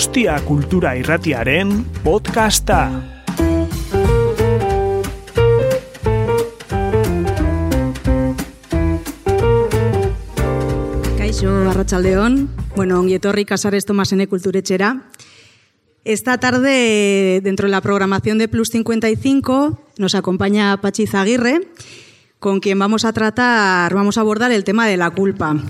Donostia Kultura Irratiaren podcasta. Kaixo, Arratsaldeon. Bueno, ongi etorri Casares Tomasene Kulturetxera. Esta tarde, dentro de la programación de Plus 55, nos acompaña Pachi Zaguirre, con quien vamos a tratar, vamos a abordar el tema de la culpa.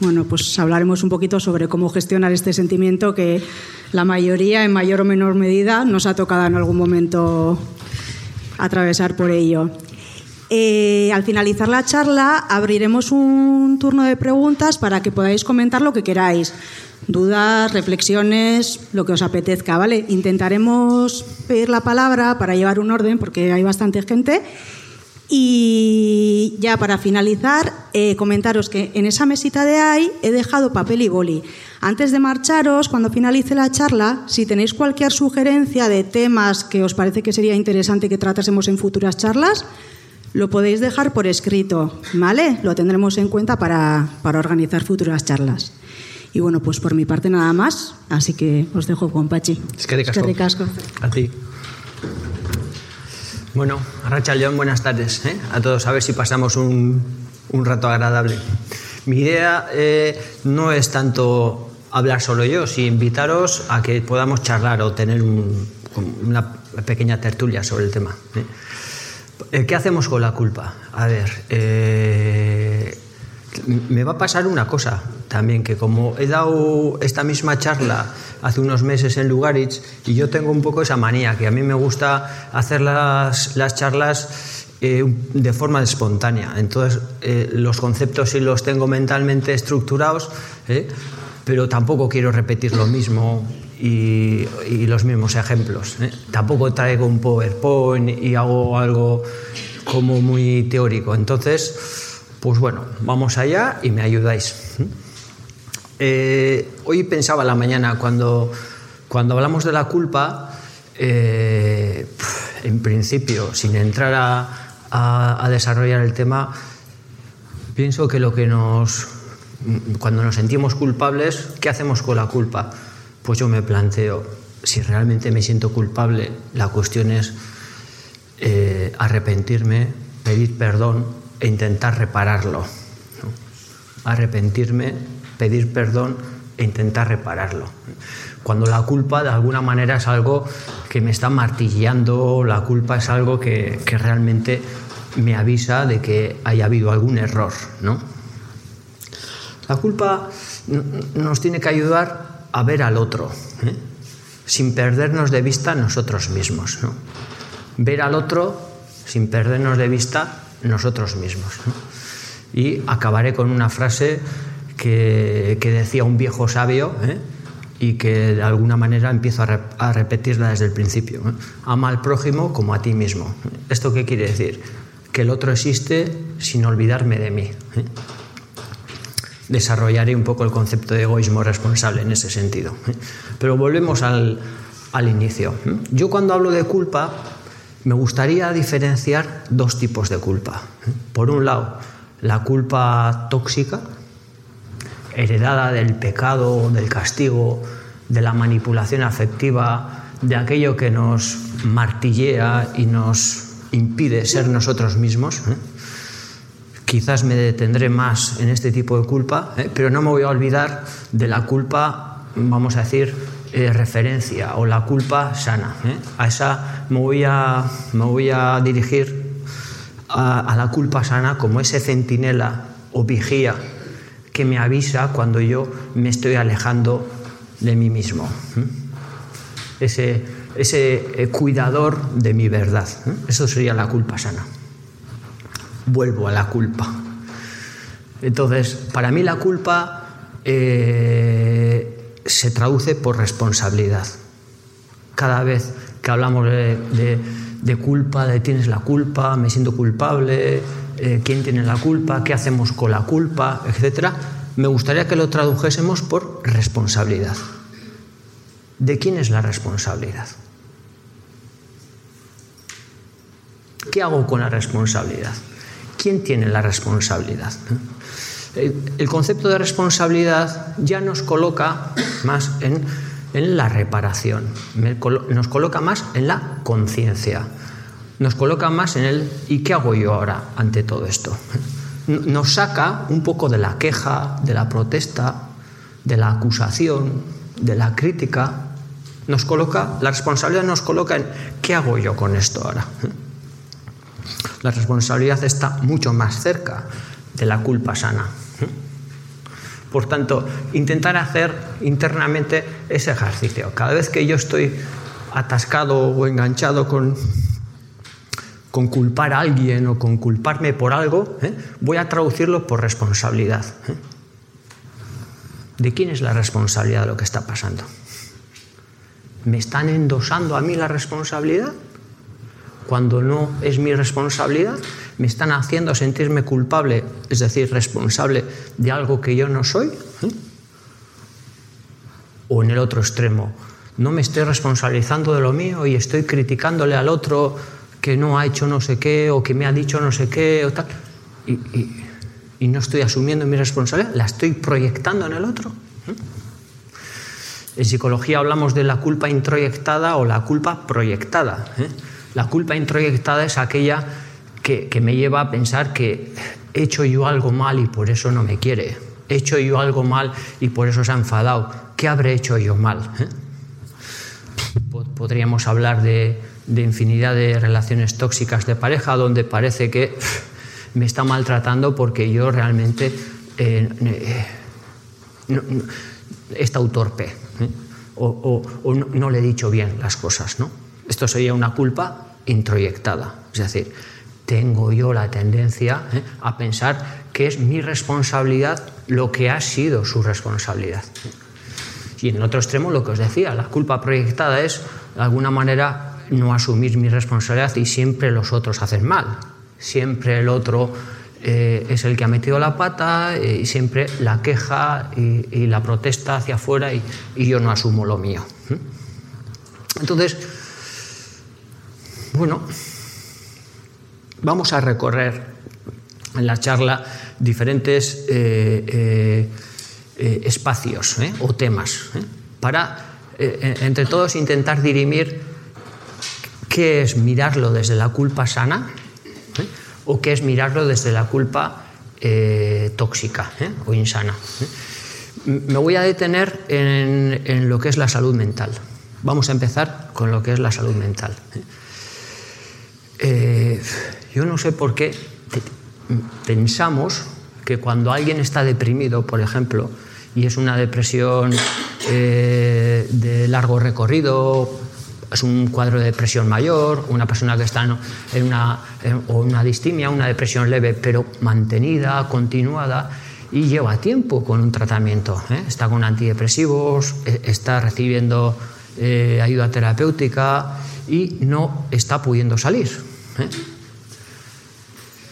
Bueno, pues hablaremos un poquito sobre cómo gestionar este sentimiento que la mayoría, en mayor o menor medida, nos ha tocado en algún momento atravesar por ello. Eh, al finalizar la charla abriremos un turno de preguntas para que podáis comentar lo que queráis. Dudas, reflexiones, lo que os apetezca, ¿vale? Intentaremos pedir la palabra para llevar un orden porque hay bastante gente y ya para finalizar, eh, comentaros que en esa mesita de ahí he dejado papel y boli. Antes de marcharos, cuando finalice la charla, si tenéis cualquier sugerencia de temas que os parece que sería interesante que tratásemos en futuras charlas, lo podéis dejar por escrito, ¿vale? Lo tendremos en cuenta para, para organizar futuras charlas. Y bueno, pues por mi parte nada más, así que os dejo con Pachi. Es que ricasco. ricasco. A ti. Bueno, León, buenas tardes ¿eh? a todos. A ver si pasamos un, un rato agradable. Mi idea eh, no es tanto hablar solo yo, sino invitaros a que podamos charlar o tener un, una pequeña tertulia sobre el tema. ¿eh? ¿Qué hacemos con la culpa? A ver, eh, me va a pasar una cosa también, que como he dado esta misma charla hace unos meses en Lugaritz, y yo tengo un poco esa manía, que a mí me gusta hacer las, las charlas eh, de forma espontánea. Entonces, eh, los conceptos sí los tengo mentalmente estructurados, ¿eh? pero tampoco quiero repetir lo mismo y, y los mismos ejemplos. ¿eh? Tampoco traigo un PowerPoint y hago algo como muy teórico. Entonces, pues bueno, vamos allá y me ayudáis. Eh, hoy pensaba la mañana, cuando, cuando hablamos de la culpa, eh, en principio, sin entrar a, desarrollar el tema, pienso que lo que nos. Cuando nos sentimos culpables, ¿qué hacemos con la culpa? Pues yo me planteo, si realmente me siento culpable, la cuestión es eh, arrepentirme, pedir perdón e intentar repararlo. Arrepentirme, pedir perdón e intentar repararlo. Cuando la culpa de alguna manera es algo que me está martilleando, la culpa es algo que, que realmente me avisa de que haya habido algún error. ¿no? La culpa nos tiene que ayudar a ver al otro, ¿eh? sin perdernos de vista nosotros mismos. ¿no? Ver al otro sin perdernos de vista nosotros mismos. Y acabaré con una frase que, decía un viejo sabio ¿eh? y que de alguna manera empiezo a repetirla desde el principio. ¿eh? Ama al prójimo como a ti mismo. ¿Esto qué quiere decir? Que el otro existe sin olvidarme de mí. ¿eh? Desarrollaré un poco el concepto de egoísmo responsable en ese sentido. Pero volvemos al, al inicio. Yo cuando hablo de culpa me gustaría diferenciar dos tipos de culpa. Por un lado, la culpa tóxica, heredada del pecado, del castigo, de la manipulación afectiva, de aquello que nos martillea y nos impide ser nosotros mismos. ¿eh? Quizás me detendré más en este tipo de culpa, ¿eh? pero no me voy a olvidar de la culpa, vamos a decir, eh, referencia o la culpa sana. ¿eh? A esa me voy a, me voy a dirigir a, a, la culpa sana como ese centinela o vigía que me avisa cuando yo me estoy alejando de mí mismo. ¿eh? Ese, ese eh, cuidador de mi verdad. ¿eh? Eso sería la culpa sana. Vuelvo a la culpa. Entonces, para mí la culpa eh, se traduce por responsabilidad. Cada vez que hablamos de, de, culpa, de tienes la culpa, me siento culpable, eh, quién tiene la culpa, qué hacemos con la culpa, etc., me gustaría que lo tradujésemos por responsabilidad. ¿De quién es la responsabilidad? ¿Qué hago con la responsabilidad? ¿Quién tiene la responsabilidad? El concepto de responsabilidad ya nos coloca más en la reparación, nos coloca más en la conciencia, nos coloca más en el ¿y qué hago yo ahora ante todo esto? Nos saca un poco de la queja, de la protesta, de la acusación, de la crítica, nos coloca, la responsabilidad nos coloca en ¿qué hago yo con esto ahora? La responsabilidad está mucho más cerca de la culpa sana. Por tanto, intentar hacer internamente ese ejercicio. Cada vez que yo estoy atascado o enganchado con, con culpar a alguien o con culparme por algo, ¿eh? voy a traducirlo por responsabilidad. ¿eh? ¿De quién es la responsabilidad de lo que está pasando? ¿Me están endosando a mí la responsabilidad? Cuando no es mi responsabilidad, me están haciendo sentirme culpable, es decir, responsable de algo que yo no soy. ¿eh? O en el otro extremo, no me estoy responsabilizando de lo mío y estoy criticándole al otro que no ha hecho no sé qué o que me ha dicho no sé qué o tal. Y, y no estoy asumiendo mi responsabilidad, la estoy proyectando en el otro. ¿eh? En psicología hablamos de la culpa introyectada o la culpa proyectada. ¿eh? La culpa introyectada es aquella que, me lleva a pensar que he hecho yo algo mal y por eso no me quiere. He hecho yo algo mal y por eso se ha enfadado. ¿Qué habré hecho yo mal? ¿Eh? Podríamos hablar de, infinidad de relaciones tóxicas de pareja donde parece que me está maltratando porque yo realmente eh, eh, he estado torpe o, no, no, le he dicho bien las cosas. ¿no? Esto sería una culpa introyectada. Es decir, tengo yo la tendencia ¿eh? a pensar que es mi responsabilidad lo que ha sido su responsabilidad. Y en el otro extremo, lo que os decía, la culpa proyectada es, de alguna manera, no asumir mi responsabilidad y siempre los otros hacen mal. Siempre el otro eh, es el que ha metido la pata eh, y siempre la queja y, la protesta hacia afuera y, y, yo no asumo lo mío. Entonces, bueno, vamos a recorrer en la charla diferentes eh, eh, eh, espacios o temas para entre todos intentar dirimir qué es mirarlo desde la culpa sana o qué es mirarlo desde la culpa tóxica o insana. Me voy a detener en lo que es la salud mental. Vamos a empezar con lo que es la salud mental. Eh, yo no sé por qué pensamos que cuando alguien está deprimido, por ejemplo, y es una depresión eh, de largo recorrido, es un cuadro de depresión mayor, una persona que está en una, o una distimia, una depresión leve, pero mantenida, continuada, y lleva tiempo con un tratamiento. ¿eh? Está con antidepresivos, está recibiendo ayuda terapéutica y no está pudiendo salir. ¿eh?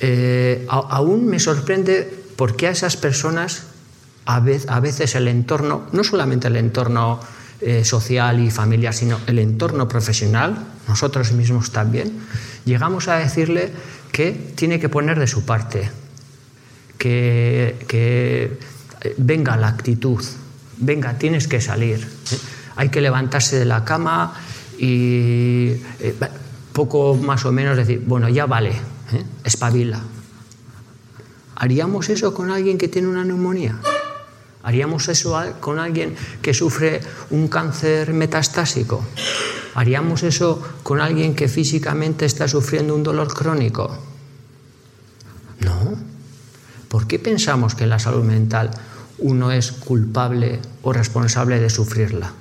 Eh, aún me sorprende por qué a esas personas a, veces el entorno, no solamente el entorno eh, social y familiar, sino el entorno profesional, nosotros mismos también, llegamos a decirle que tiene que poner de su parte, que, venga la actitud, venga, tienes que salir, hay que levantarse de la cama y poco más o menos decir, bueno, ya vale, ¿eh? espabila. ¿Haríamos eso con alguien que tiene una neumonía? ¿Haríamos eso con alguien que sufre un cáncer metastásico? ¿Haríamos eso con alguien que físicamente está sufriendo un dolor crónico? No. ¿Por qué pensamos que en la salud mental uno es culpable o responsable de sufrirla?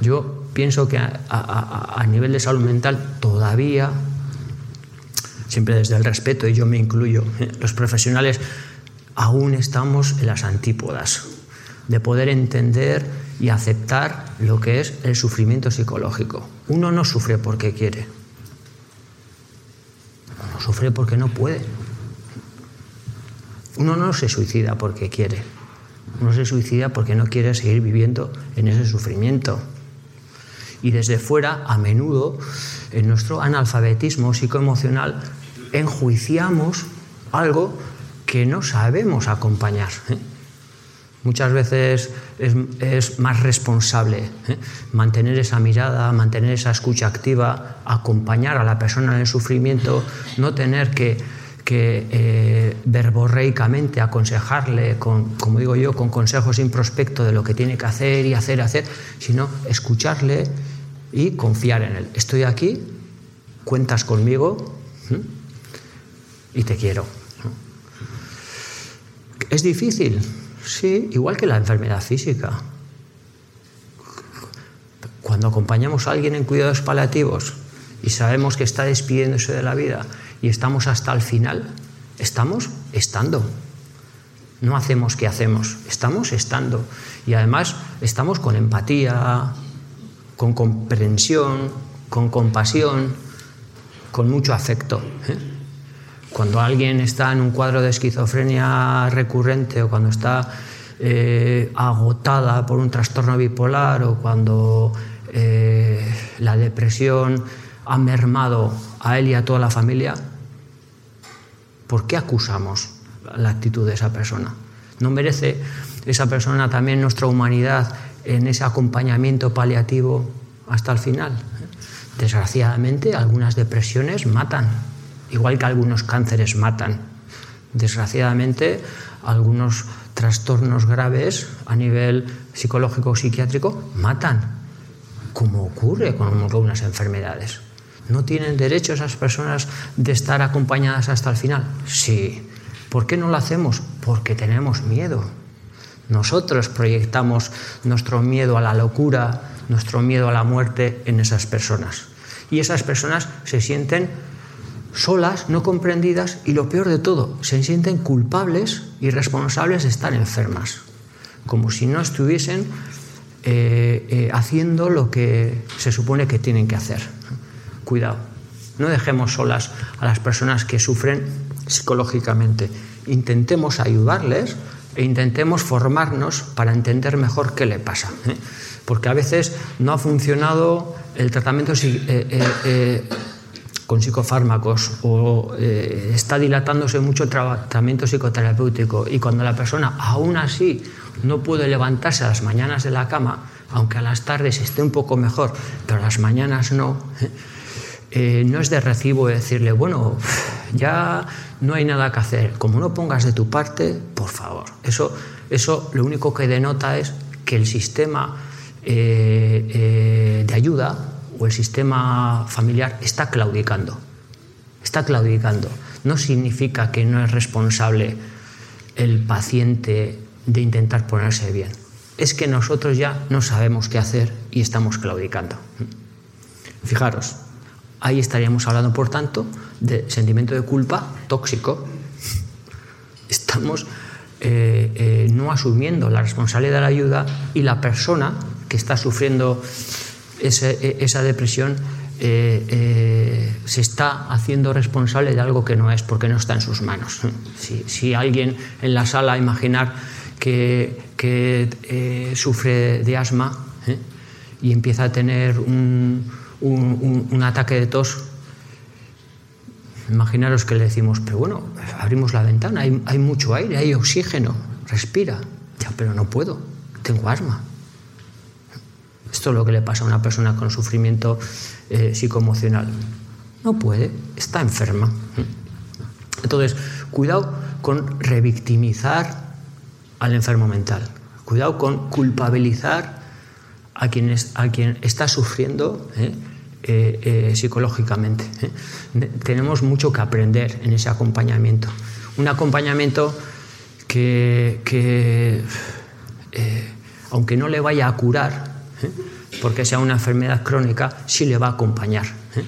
Yo pienso que a, nivel de salud mental todavía, siempre desde el respeto, y yo me incluyo, los profesionales aún estamos en las antípodas de poder entender y aceptar lo que es el sufrimiento psicológico. Uno no sufre porque quiere, uno sufre porque no puede. Uno no se suicida porque quiere, uno se suicida porque no quiere seguir viviendo en ese sufrimiento y desde fuera, a menudo, en nuestro analfabetismo psicoemocional, enjuiciamos algo que no sabemos acompañar. Muchas veces es, más responsable ¿eh? mantener esa mirada, mantener esa escucha activa, acompañar a la persona en el sufrimiento, no tener que, que eh, verborreicamente aconsejarle, con, como digo yo, con consejos sin prospecto de lo que tiene que hacer y hacer, hacer, sino escucharle y confiar en él. Estoy aquí, cuentas conmigo y te quiero. ¿Es difícil? Sí, igual que la enfermedad física. Cuando acompañamos a alguien en cuidados paliativos y sabemos que está despidiéndose de la vida y estamos hasta el final, estamos estando. No hacemos que hacemos, estamos estando. Y además estamos con empatía, con comprensión, con compasión, con mucho afecto. ¿eh? Cuando alguien está en un cuadro de esquizofrenia recurrente o cuando está eh, agotada por un trastorno bipolar o cuando eh, la depresión ha mermado a él y a toda la familia, ¿por qué acusamos la actitud de esa persona? ¿No merece esa persona también nuestra humanidad en ese acompañamiento paliativo hasta el final? Desgraciadamente, algunas depresiones matan igual que algunos cánceres matan. Desgraciadamente, algunos trastornos graves a nivel psicológico o psiquiátrico matan, como ocurre con algunas enfermedades. ¿No tienen derecho esas personas de estar acompañadas hasta el final? Sí. ¿Por qué no lo hacemos? Porque tenemos miedo. Nosotros proyectamos nuestro miedo a la locura, nuestro miedo a la muerte en esas personas. Y esas personas se sienten solas, no comprendidas y lo peor de todo, se sienten culpables y responsables de estar enfermas, como si no estuviesen eh, eh, haciendo lo que se supone que tienen que hacer. Cuidado, no dejemos solas a las personas que sufren psicológicamente, intentemos ayudarles e intentemos formarnos para entender mejor qué le pasa. ¿eh? Porque a veces no ha funcionado el tratamiento con psicofármacos o eh, está dilatándose mucho el tratamiento psicoterapéutico y cuando la persona aún así no puede levantarse a las mañanas de la cama, aunque a las tardes esté un poco mejor, pero a las mañanas no, eh, no es de recibo decirle, bueno, ya no hay nada que hacer, como no pongas de tu parte, por favor. Eso, eso lo único que denota es que el sistema eh, de ayuda o el sistema familiar está claudicando. Está claudicando. No significa que no es responsable el paciente de intentar ponerse bien. Es que nosotros ya no sabemos qué hacer y estamos claudicando. Fijaros, ahí estaríamos hablando, por tanto, de sentimiento de culpa tóxico. Estamos eh, eh, no asumiendo la responsabilidad de la ayuda y la persona que está sufriendo e, esa, depresión eh, se está haciendo responsable de algo que no es porque no está en sus manos. Si, alguien en la sala imaginar que, sufre de asma y empieza a tener un, ataque de tos, imaginaros que le decimos, pero bueno, abrimos la ventana, hay, hay mucho aire, hay oxígeno, respira. Ya, pero no puedo, tengo asma. Esto es lo que le pasa a una persona con sufrimiento eh, psicoemocional. No puede, está enferma. Entonces, cuidado con revictimizar al enfermo mental. Cuidado con culpabilizar a quien, a quien está sufriendo eh, eh, psicológicamente. Tenemos mucho que aprender en ese acompañamiento. Un acompañamiento que aunque no le vaya a curar, ¿eh? porque sea una enfermedad crónica, sí le va a acompañar. ¿eh?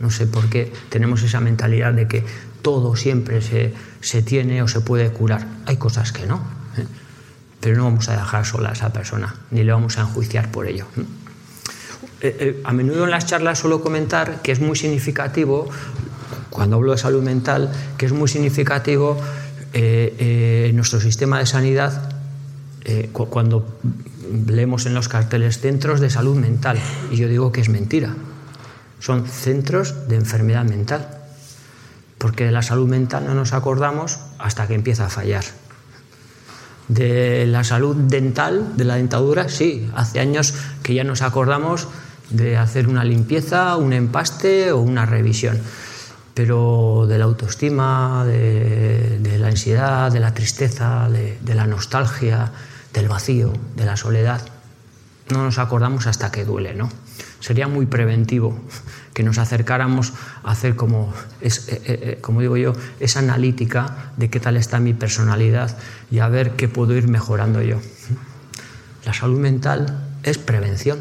No sé por qué tenemos esa mentalidad de que todo siempre se, tiene o se puede curar. Hay cosas que no, ¿eh? Pero no vamos a dejar sola a esa persona, ni le vamos a enjuiciar por ello. a menudo en las charlas suelo comentar que es muy significativo, cuando hablo de salud mental, que es muy significativo nuestro sistema de sanidad cuando leemos en los carteles centros de salud mental y yo digo que es mentira. Son centros de enfermedad mental. Porque de la salud mental no nos acordamos hasta que empieza a fallar. De la salud dental, de la dentadura, sí, hace años que ya nos acordamos de hacer una limpieza, un empaste o una revisión. Pero de la autoestima, de, la ansiedad, de la tristeza, de, la nostalgia, del vacío, de la soledad, no nos acordamos hasta que duele, ¿no? Sería muy preventivo que nos acercáramos a hacer como, es, eh, eh, eh, como digo yo, esa analítica de qué tal está mi personalidad y a ver qué puedo ir mejorando yo. La salud mental es prevención.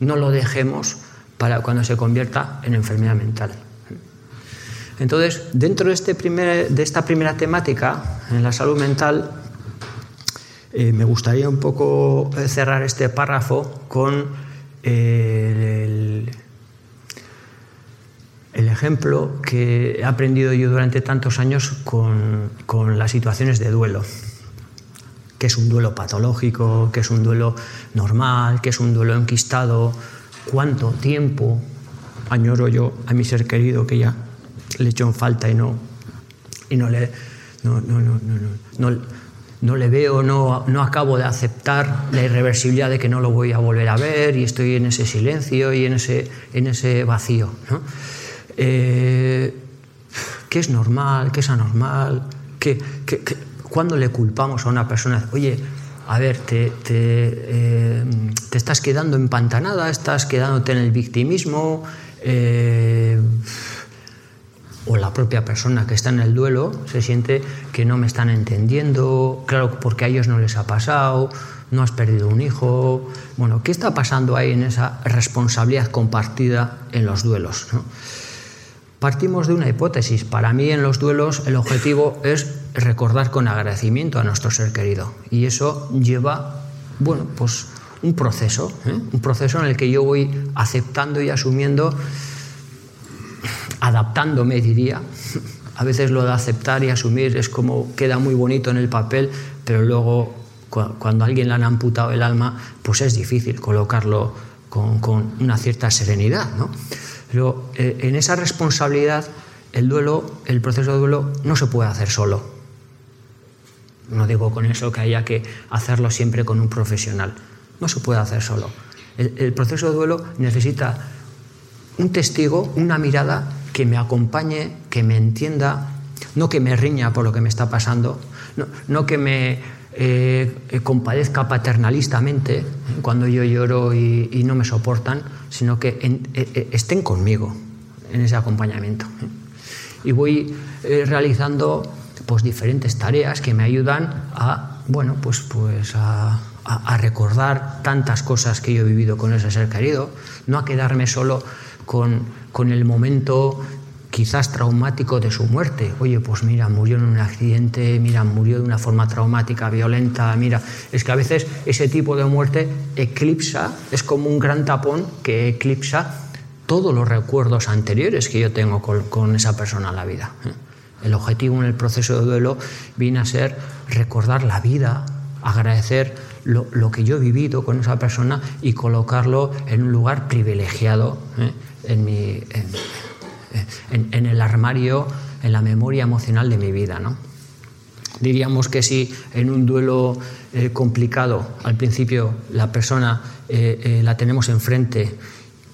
No lo dejemos para cuando se convierta en enfermedad mental. Entonces, dentro de, este primer, de esta primera temática, en la salud mental, me gustaría un poco cerrar este párrafo con el, ejemplo que he aprendido yo durante tantos años con, las situaciones de duelo que es un duelo patológico, que es un duelo normal, que es un duelo enquistado, cuánto tiempo añoro yo a mi ser querido que ya le echo en falta y no, y no le no, no, no, no, no le veo, no, no acabo de aceptar la irreversibilidad de que no lo voy a volver a ver y estoy en ese silencio y en ese, en ese vacío. Eh, ¿Qué es normal? ¿Qué es anormal? ¿Qué, cuándo le culpamos a una persona? Oye, a ver, te, te, eh, te, estás quedando empantanada, estás quedándote en el victimismo. Eh, o la propia persona que está en el duelo se siente que no me están entendiendo, claro, porque a ellos no les ha pasado, no has perdido un hijo. Bueno, ¿qué está pasando ahí en esa responsabilidad compartida en los duelos? Partimos de una hipótesis. Para mí en los duelos el objetivo es recordar con agradecimiento a nuestro ser querido. Y eso lleva, bueno, pues un proceso, ¿eh? un proceso en el que yo voy aceptando y asumiendo adaptándome, diría. A veces lo de aceptar y asumir es como queda muy bonito en el papel, pero luego cuando a alguien le han amputado el alma, pues es difícil colocarlo con, una cierta serenidad. ¿no? Pero eh, en esa responsabilidad, el duelo, el proceso de duelo, no se puede hacer solo. No digo con eso que haya que hacerlo siempre con un profesional. No se puede hacer solo. el proceso de duelo necesita un testigo, una mirada que me acompañe, que me entienda, no que me riña por lo que me está pasando, no, que me eh, compadezca paternalistamente cuando yo lloro y, no me soportan, sino que eh, eh, estén conmigo en ese acompañamiento. Y voy realizando pues, diferentes tareas que me ayudan a, bueno, pues, pues a, a recordar tantas cosas que yo he vivido con ese ser querido, no a quedarme solo con, el momento quizás traumático de su muerte. Oye, pues mira, murió en un accidente, mira, murió de una forma traumática, violenta, mira, es que a veces ese tipo de muerte eclipsa, es como un gran tapón que eclipsa todos los recuerdos anteriores que yo tengo con, esa persona en la vida. El objetivo en el proceso de duelo viene a ser recordar la vida, agradecer lo, que yo he vivido con esa persona y colocarlo en un lugar privilegiado. ¿eh? En, mi, en, el armario, en la memoria emocional de mi vida. ¿no? Diríamos que si en un duelo eh, complicado al principio la persona eh, eh, la tenemos enfrente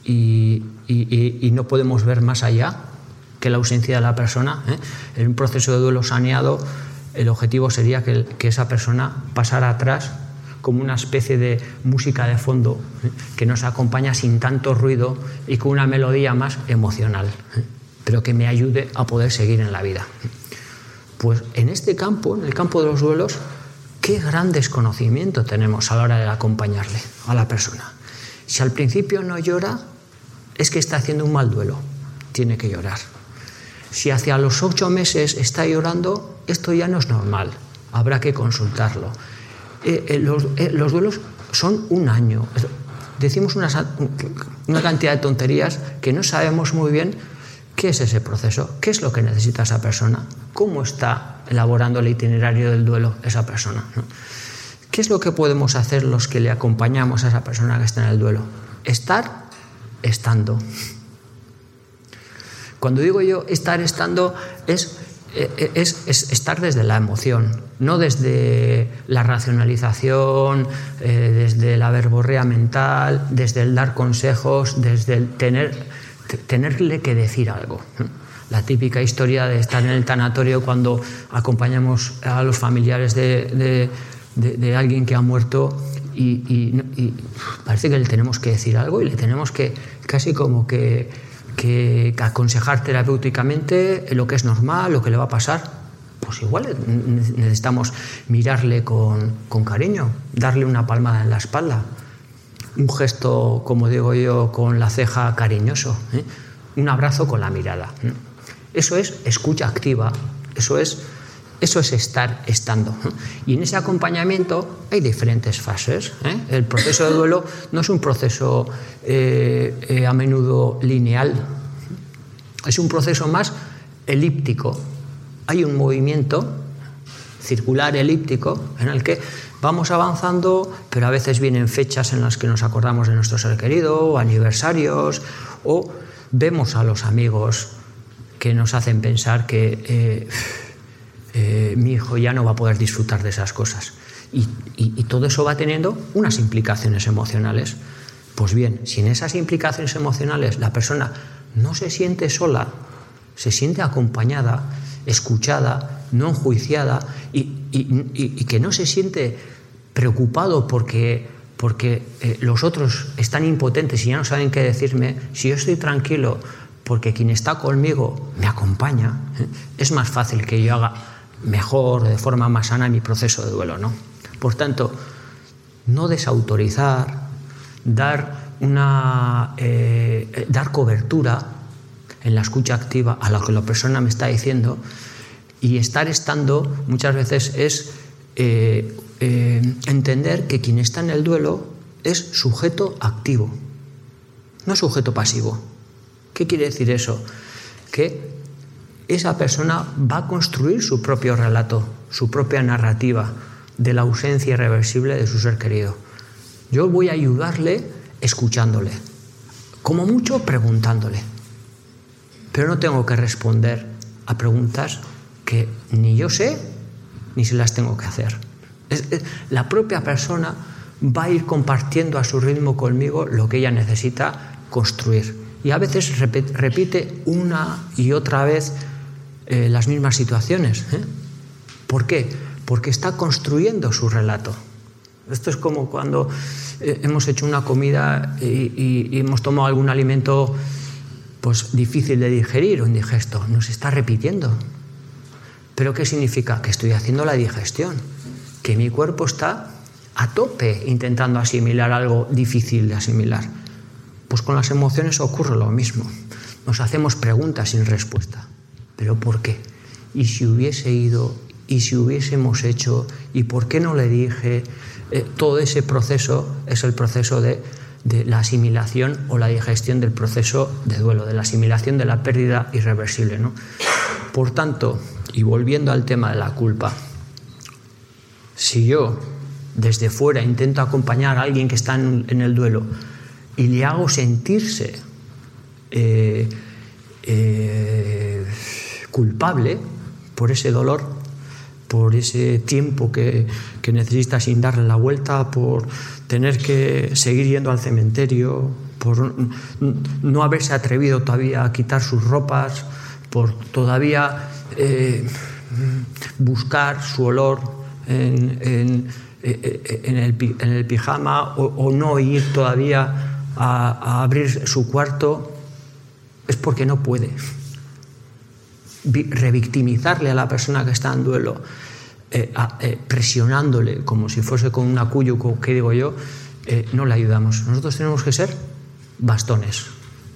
y, y, no podemos ver más allá que la ausencia de la persona, en un proceso de duelo saneado el objetivo sería que, que esa persona pasara atrás como una especie de música de fondo ¿eh? que nos acompaña sin tanto ruido y con una melodía más emocional, ¿eh? pero que me ayude a poder seguir en la vida. Pues en este campo, en el campo de los duelos, qué gran desconocimiento tenemos a la hora de acompañarle a la persona. Si al principio no llora, es que está haciendo un mal duelo, tiene que llorar. Si hacia los ocho meses está llorando, esto ya no es normal, habrá que consultarlo. Eh, eh, eh, los, duelos son un año. Decimos una, una cantidad de tonterías que no sabemos muy bien qué es ese proceso, qué es lo que necesita esa persona, cómo está elaborando el itinerario del duelo esa persona. ¿Qué es lo que podemos hacer los que le acompañamos a esa persona que está en el duelo? Estar estando. Cuando digo yo estar estando es eh, es, estar desde la emoción, no desde la racionalización, eh, desde la verborrea mental, desde el dar consejos, desde el tener, tenerle que decir algo. La típica historia de estar en el tanatorio cuando acompañamos a los familiares de, alguien que ha muerto y, parece que le tenemos que decir algo y le tenemos que casi como que que aconsejar terapéuticamente lo que es normal, lo que le va a pasar, pues igual necesitamos mirarle con, cariño, darle una palmada en la espalda, un gesto, como digo yo, con la ceja cariñoso, ¿eh? un abrazo con la mirada. ¿eh? Eso es escucha activa, eso es, eso es estar estando. ¿eh? Y en ese acompañamiento hay diferentes fases. El proceso de duelo no es un proceso a menudo lineal, es un proceso más elíptico. Hay un movimiento circular elíptico en el que vamos avanzando, pero a veces vienen fechas en las que nos acordamos de nuestro ser querido, o aniversarios, o vemos a los amigos que nos hacen pensar que eh, mi hijo ya no va a poder disfrutar de esas cosas. y todo eso va teniendo unas implicaciones emocionales. Pues bien, si en esas implicaciones emocionales la persona no se siente sola, se siente acompañada, escuchada, no enjuiciada y, que no se siente preocupado porque, porque eh, los otros están impotentes y ya no saben qué decirme, si yo estoy tranquilo porque quien está conmigo me acompaña, ¿eh? es más fácil que yo haga mejor, de forma más sana mi proceso de duelo. ¿no? Por tanto, no desautorizar, dar una, eh, dar cobertura en la escucha activa a lo que la persona me está diciendo y estar estando muchas veces es eh, eh, entender que quien está en el duelo es sujeto activo, no sujeto pasivo. ¿Qué quiere decir eso? Que esa persona va a construir su propio relato, su propia narrativa de la ausencia irreversible de su ser querido. Yo voy a ayudarle escuchándole, como mucho preguntándole, pero no tengo que responder a preguntas que ni yo sé ni se las tengo que hacer. la propia persona va a ir compartiendo a su ritmo conmigo lo que ella necesita construir. Y a veces repite una y otra vez eh, las mismas situaciones. ¿eh? ¿Por qué? Porque está construyendo su relato. Esto es como cuando eh, hemos hecho una comida y, hemos tomado algún alimento pues, difícil de digerir o indigesto. Nos está repitiendo. ¿Pero qué significa? Que estoy haciendo la digestión, que mi cuerpo está a tope intentando asimilar algo difícil de asimilar. Pues con las emociones ocurre lo mismo. Nos hacemos preguntas sin respuesta. ¿Pero por qué? ¿Y si hubiese ido? ¿Y si hubiésemos hecho? ¿Y por qué no le dije? Eh, todo ese proceso es el proceso de, la asimilación o la digestión del proceso de duelo, de la asimilación de la pérdida irreversible. Por tanto, y volviendo al tema de la culpa, si yo desde fuera intento acompañar a alguien que está en, el duelo y le hago sentirse eh, eh, culpable por ese dolor, por ese tiempo que, que necesita sin darle la vuelta, por tener que seguir yendo al cementerio, por no haberse atrevido todavía a quitar sus ropas, por todavía eh, buscar su olor en, en, en, el, pijama o, no ir todavía a abrir su cuarto, es porque no puede revictimizarle a la persona que está en duelo, eh, eh, presionándole como si fuese con un acuyo, ¿qué digo yo? Eh, no le ayudamos. Nosotros tenemos que ser bastones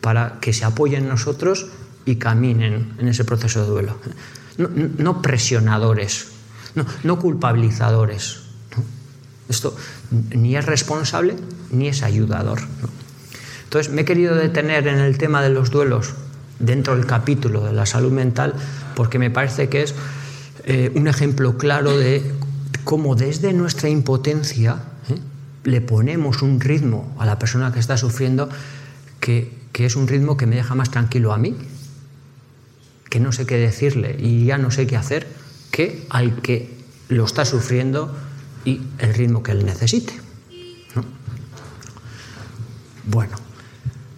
para que se apoyen en nosotros y caminen en ese proceso de duelo. No, presionadores, no, culpabilizadores. Esto ni es responsable ni es ayudador. Entonces me he querido detener en el tema de los duelos dentro del capítulo de la salud mental porque me parece que es eh, un ejemplo claro de cómo desde nuestra impotencia ¿eh? le ponemos un ritmo a la persona que está sufriendo que, es un ritmo que me deja más tranquilo a mí, que no sé qué decirle y ya no sé qué hacer, que al que lo está sufriendo y el ritmo que él necesite. Bueno,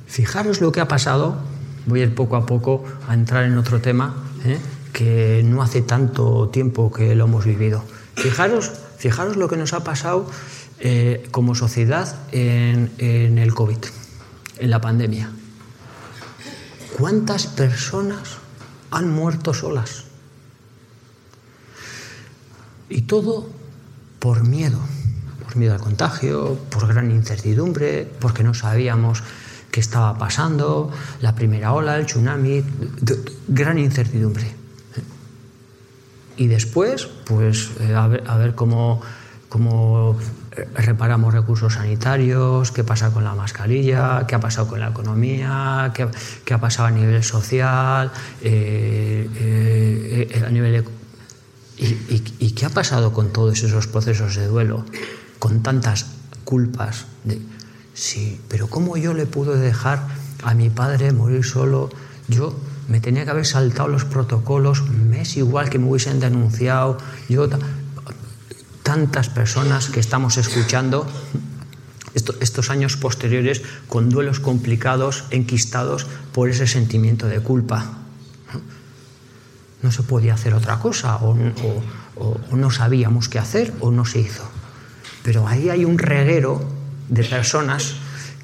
fijaros lo que ha pasado, voy a ir poco a poco a entrar en otro tema, ¿eh? que no hace tanto tiempo que lo hemos vivido. Fijaros, fijaros lo que nos ha pasado eh, como sociedad en, en el COVID, en la pandemia. ¿Cuántas personas han muerto solas? Y todo por miedo, por miedo al contagio, por gran incertidumbre, porque no sabíamos qué estaba pasando, la primera ola, el tsunami, gran incertidumbre. Y después, pues eh, a ver, cómo, cómo reparamos recursos sanitarios, qué pasa con la mascarilla, qué ha pasado con la economía, qué, ha pasado a nivel social, eh, eh, a nivel ¿Y, qué ha pasado con todos esos procesos de duelo? Con tantas culpas. De, sí, pero ¿cómo yo le pude dejar a mi padre morir solo? Yo me tenía que haber saltado los protocolos, me es igual que me hubiesen denunciado. Yo, tantas personas que estamos escuchando estos años posteriores con duelos complicados, enquistados por ese sentimiento de culpa no se podía hacer otra cosa, o, no sabíamos qué hacer, o no se hizo. Pero ahí hay un reguero de personas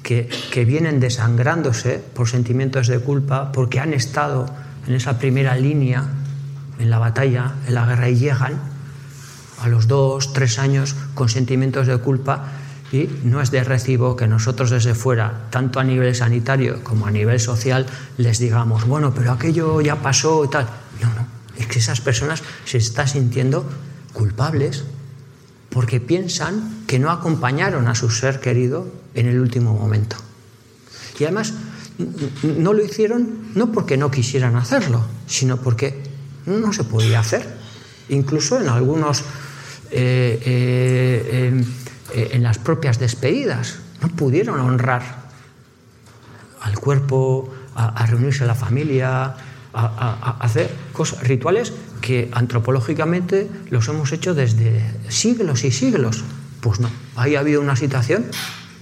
que, vienen desangrándose por sentimientos de culpa, porque han estado en esa primera línea, en la batalla, en la guerra, y llegan a los dos, tres años con sentimientos de culpa. Y no es de recibo que nosotros desde fuera, tanto a nivel sanitario como a nivel social, les digamos, bueno, pero aquello ya pasó y tal. No, no, es que esas personas se están sintiendo culpables porque piensan que no acompañaron a su ser querido en el último momento. Y además no lo hicieron no porque no quisieran hacerlo, sino porque no se podía hacer. Incluso en algunos, eh, eh, eh, en las propias despedidas, no pudieron honrar al cuerpo, a, a reunirse la familia, a, hacer cosas, rituales que antropológicamente los hemos hecho desde siglos y siglos. Pues no, ahí ha habido una situación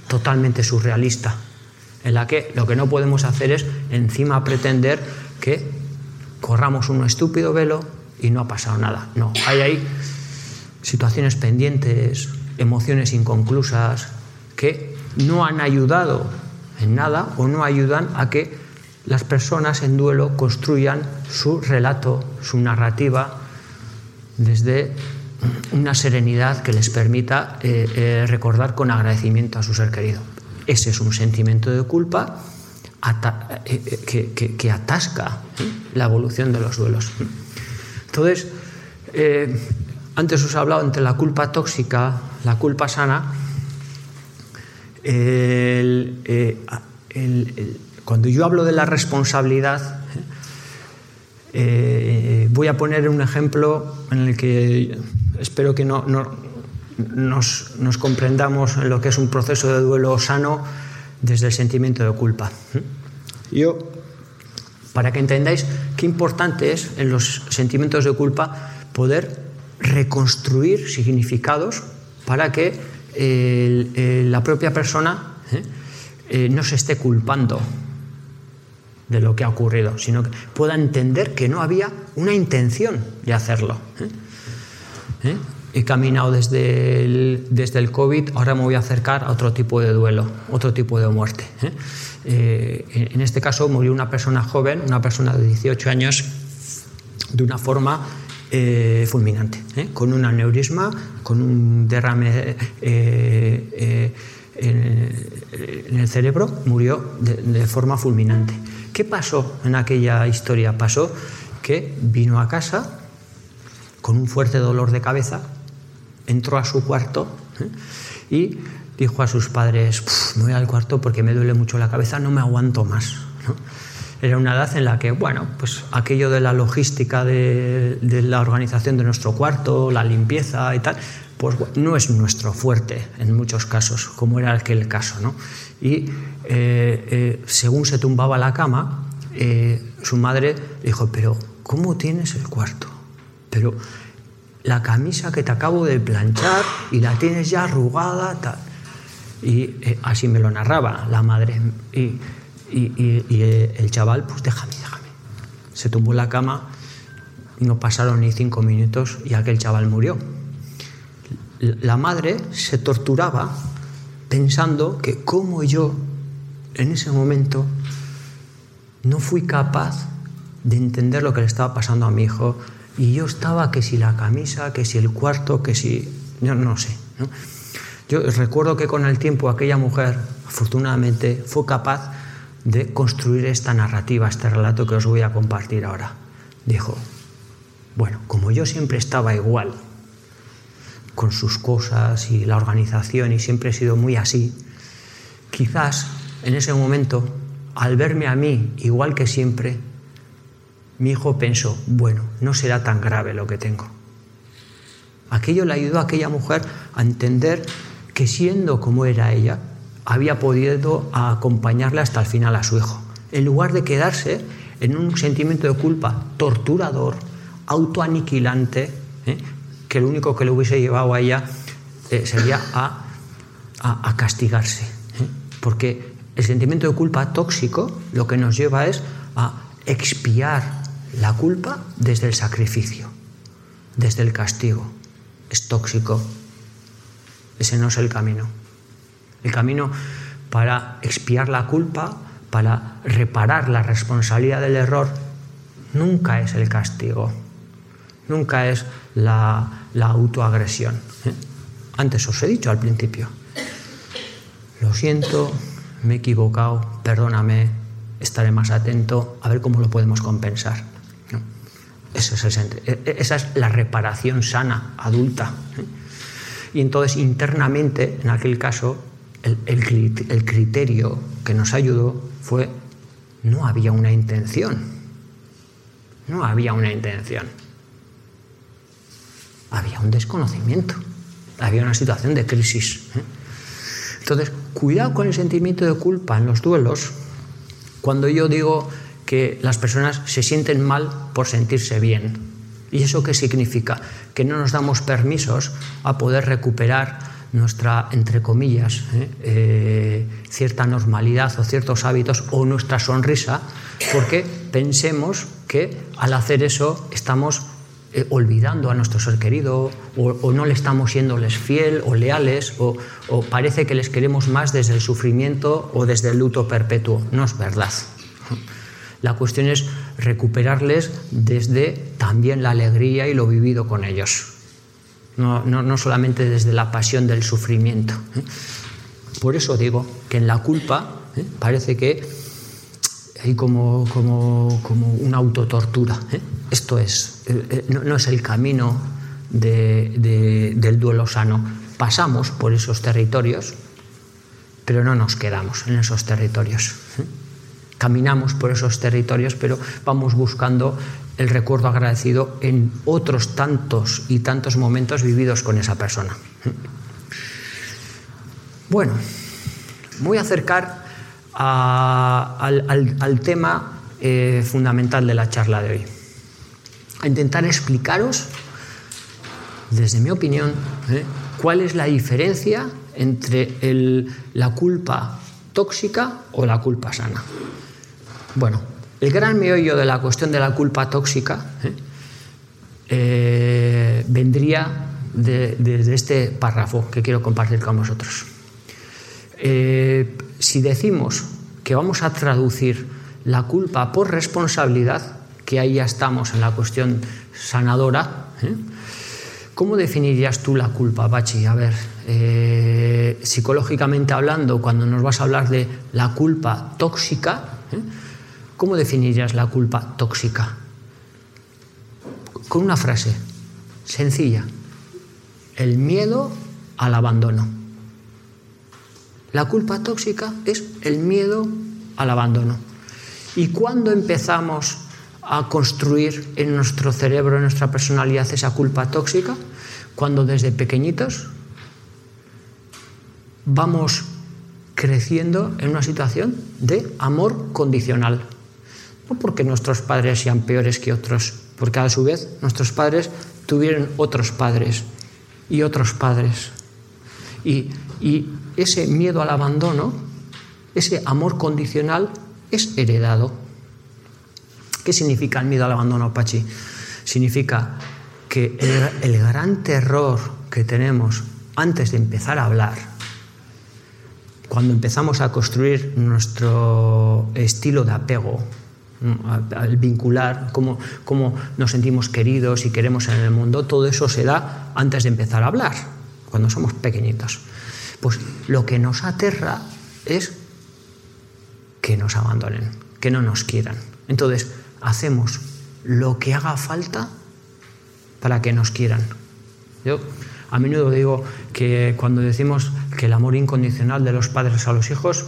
totalmente surrealista, en la que lo que no podemos hacer es encima pretender que corramos un estúpido velo y no ha pasado nada. No, hay ahí situaciones pendientes, emociones inconclusas, que no han ayudado en nada o no ayudan a que las personas en duelo construyan su relato, su narrativa, desde una serenidad que les permita eh, eh, recordar con agradecimiento a su ser querido. Ese es un sentimiento de culpa eh, que, atasca la evolución de los duelos. Entonces, antes os he hablado entre la culpa tóxica, la culpa sana, cuando yo hablo de la responsabilidad, eh, voy a poner un ejemplo en el que espero que no, nos, comprendamos en lo que es un proceso de duelo sano desde el sentimiento de culpa. Yo, para que entendáis qué importante es en los sentimientos de culpa poder reconstruir significados para que la propia persona ¿eh? Eh, no se esté culpando de lo que ha ocurrido, sino que pueda entender que no había una intención de hacerlo. ¿eh? ¿Eh? He caminado desde el, desde el COVID, ahora me voy a acercar a otro tipo de duelo, otro tipo de muerte. ¿eh? en este caso murió una persona joven, una persona de 18 años, de una forma fulminante, con un aneurisma, con un derrame en, el cerebro, murió de forma fulminante. ¿Qué pasó en aquella historia? Pasó que vino a casa con un fuerte dolor de cabeza, entró a su cuarto ¿eh? y dijo a sus padres, me voy al cuarto porque me duele mucho la cabeza, no me aguanto más. Era una edad en la que, bueno, pues aquello de la logística de, la organización de nuestro cuarto, la limpieza y tal, pues no es nuestro fuerte en muchos casos, como era aquel caso. ¿no? Y eh, eh, según se tumbaba la cama, eh, su madre dijo, pero ¿cómo tienes el cuarto? Pero la camisa que te acabo de planchar y la tienes ya arrugada. Y así me lo narraba la madre. Y, el chaval, pues déjame, déjame. Se tumbó en la cama, no pasaron ni cinco minutos y aquel chaval murió. La madre se torturaba pensando que como yo en ese momento no fui capaz de entender lo que le estaba pasando a mi hijo y yo estaba que si la camisa, que si el cuarto, que si... yo no sé. Yo recuerdo que con el tiempo aquella mujer, afortunadamente, fue capaz de construir esta narrativa, este relato que os voy a compartir ahora. Dijo, bueno, como yo siempre estaba igual con sus cosas y la organización y siempre he sido muy así, quizás en ese momento, al verme a mí igual que siempre, mi hijo pensó, bueno, no será tan grave lo que tengo. Aquello le ayudó a aquella mujer a entender que siendo como era ella, había podido acompañarle hasta el final a su hijo, en lugar de quedarse en un sentimiento de culpa torturador, autoaniquilante, ¿eh? Que lo único que le hubiese llevado a ella eh, sería a, castigarse. ¿eh? Porque el sentimiento de culpa tóxico lo que nos lleva es a expiar la culpa desde el sacrificio, desde el castigo. Es tóxico. Ese no es el camino. El camino para expiar la culpa, para reparar la responsabilidad del error, nunca es el castigo, nunca es la, autoagresión. Antes os he dicho al principio, lo siento, me he equivocado, perdóname, estaré más atento, a ver cómo lo podemos compensar. E, e, esa es la reparación sana, adulta. ¿eh? Y entonces internamente, en aquel caso, el, criterio que nos ayudó fue, no había una intención. No había una intención. Había un desconocimiento. Había una situación de crisis. ¿eh? Entonces, cuidado con el sentimiento de culpa en los duelos. Cuando yo digo que las personas se sienten mal por sentirse bien. ¿Y eso qué significa? Que no nos damos permisos a poder recuperar nuestra, entre comillas, ¿eh? Eh, cierta normalidad o ciertos hábitos o nuestra sonrisa, porque pensemos que al hacer eso estamos eh, olvidando a nuestro ser querido o, no le estamos siéndoles fiel o leales o, parece que les queremos más desde el sufrimiento o desde el luto perpetuo. No es verdad. La cuestión es recuperarles desde también la alegría y lo vivido con ellos, no, solamente desde la pasión del sufrimiento. Por eso digo que en la culpa ¿eh? parece que hay como, como, una autotortura. ¿eh? Esto es, no, es el camino del duelo sano. Pasamos por esos territorios, pero no nos quedamos en esos territorios caminamos por esos territorios, pero vamos buscando el recuerdo agradecido en otros tantos y tantos momentos vividos con esa persona. Bueno, voy a acercar al, tema eh, fundamental de la charla de hoy. Intentar explicaros, desde mi opinión, eh, cuál es la diferencia entre la culpa tóxica o la culpa sana. Bueno, el gran meollo de la cuestión de la culpa tóxica ¿eh? Eh, vendría desde este párrafo que quiero compartir con vosotros. Si decimos que vamos a traducir la culpa por responsabilidad, que ahí ya estamos en la cuestión sanadora, ¿cómo definirías tú la culpa, Bachi? A ver, psicológicamente hablando, cuando nos vas a hablar de la culpa tóxica, ¿Cómo definirías la culpa tóxica? Con una frase sencilla. El miedo al abandono. La culpa tóxica es el miedo al abandono. ¿Y cuándo empezamos a construir en nuestro cerebro, en nuestra personalidad, esa culpa tóxica? Cuando desde pequeñitos vamos creciendo en una situación de amor condicional No porque nuestros padres sean peores que otros, porque a su vez nuestros padres tuvieron otros padres y otros padres. Y, y ese miedo al abandono, ese amor condicional, es heredado. ¿Qué significa el miedo al abandono, Pachi? Significa que el, gran terror que tenemos antes de empezar a hablar, cuando empezamos a construir nuestro estilo de apego, al vincular, cómo, cómo, nos sentimos queridos y queremos en el mundo, todo eso se da antes de empezar a hablar, cuando somos pequeñitos. Pues lo que nos aterra es que nos abandonen, que no nos quieran. Entonces, hacemos lo que haga falta para que nos quieran. Yo a menudo digo que cuando decimos que el amor incondicional de los padres a los hijos,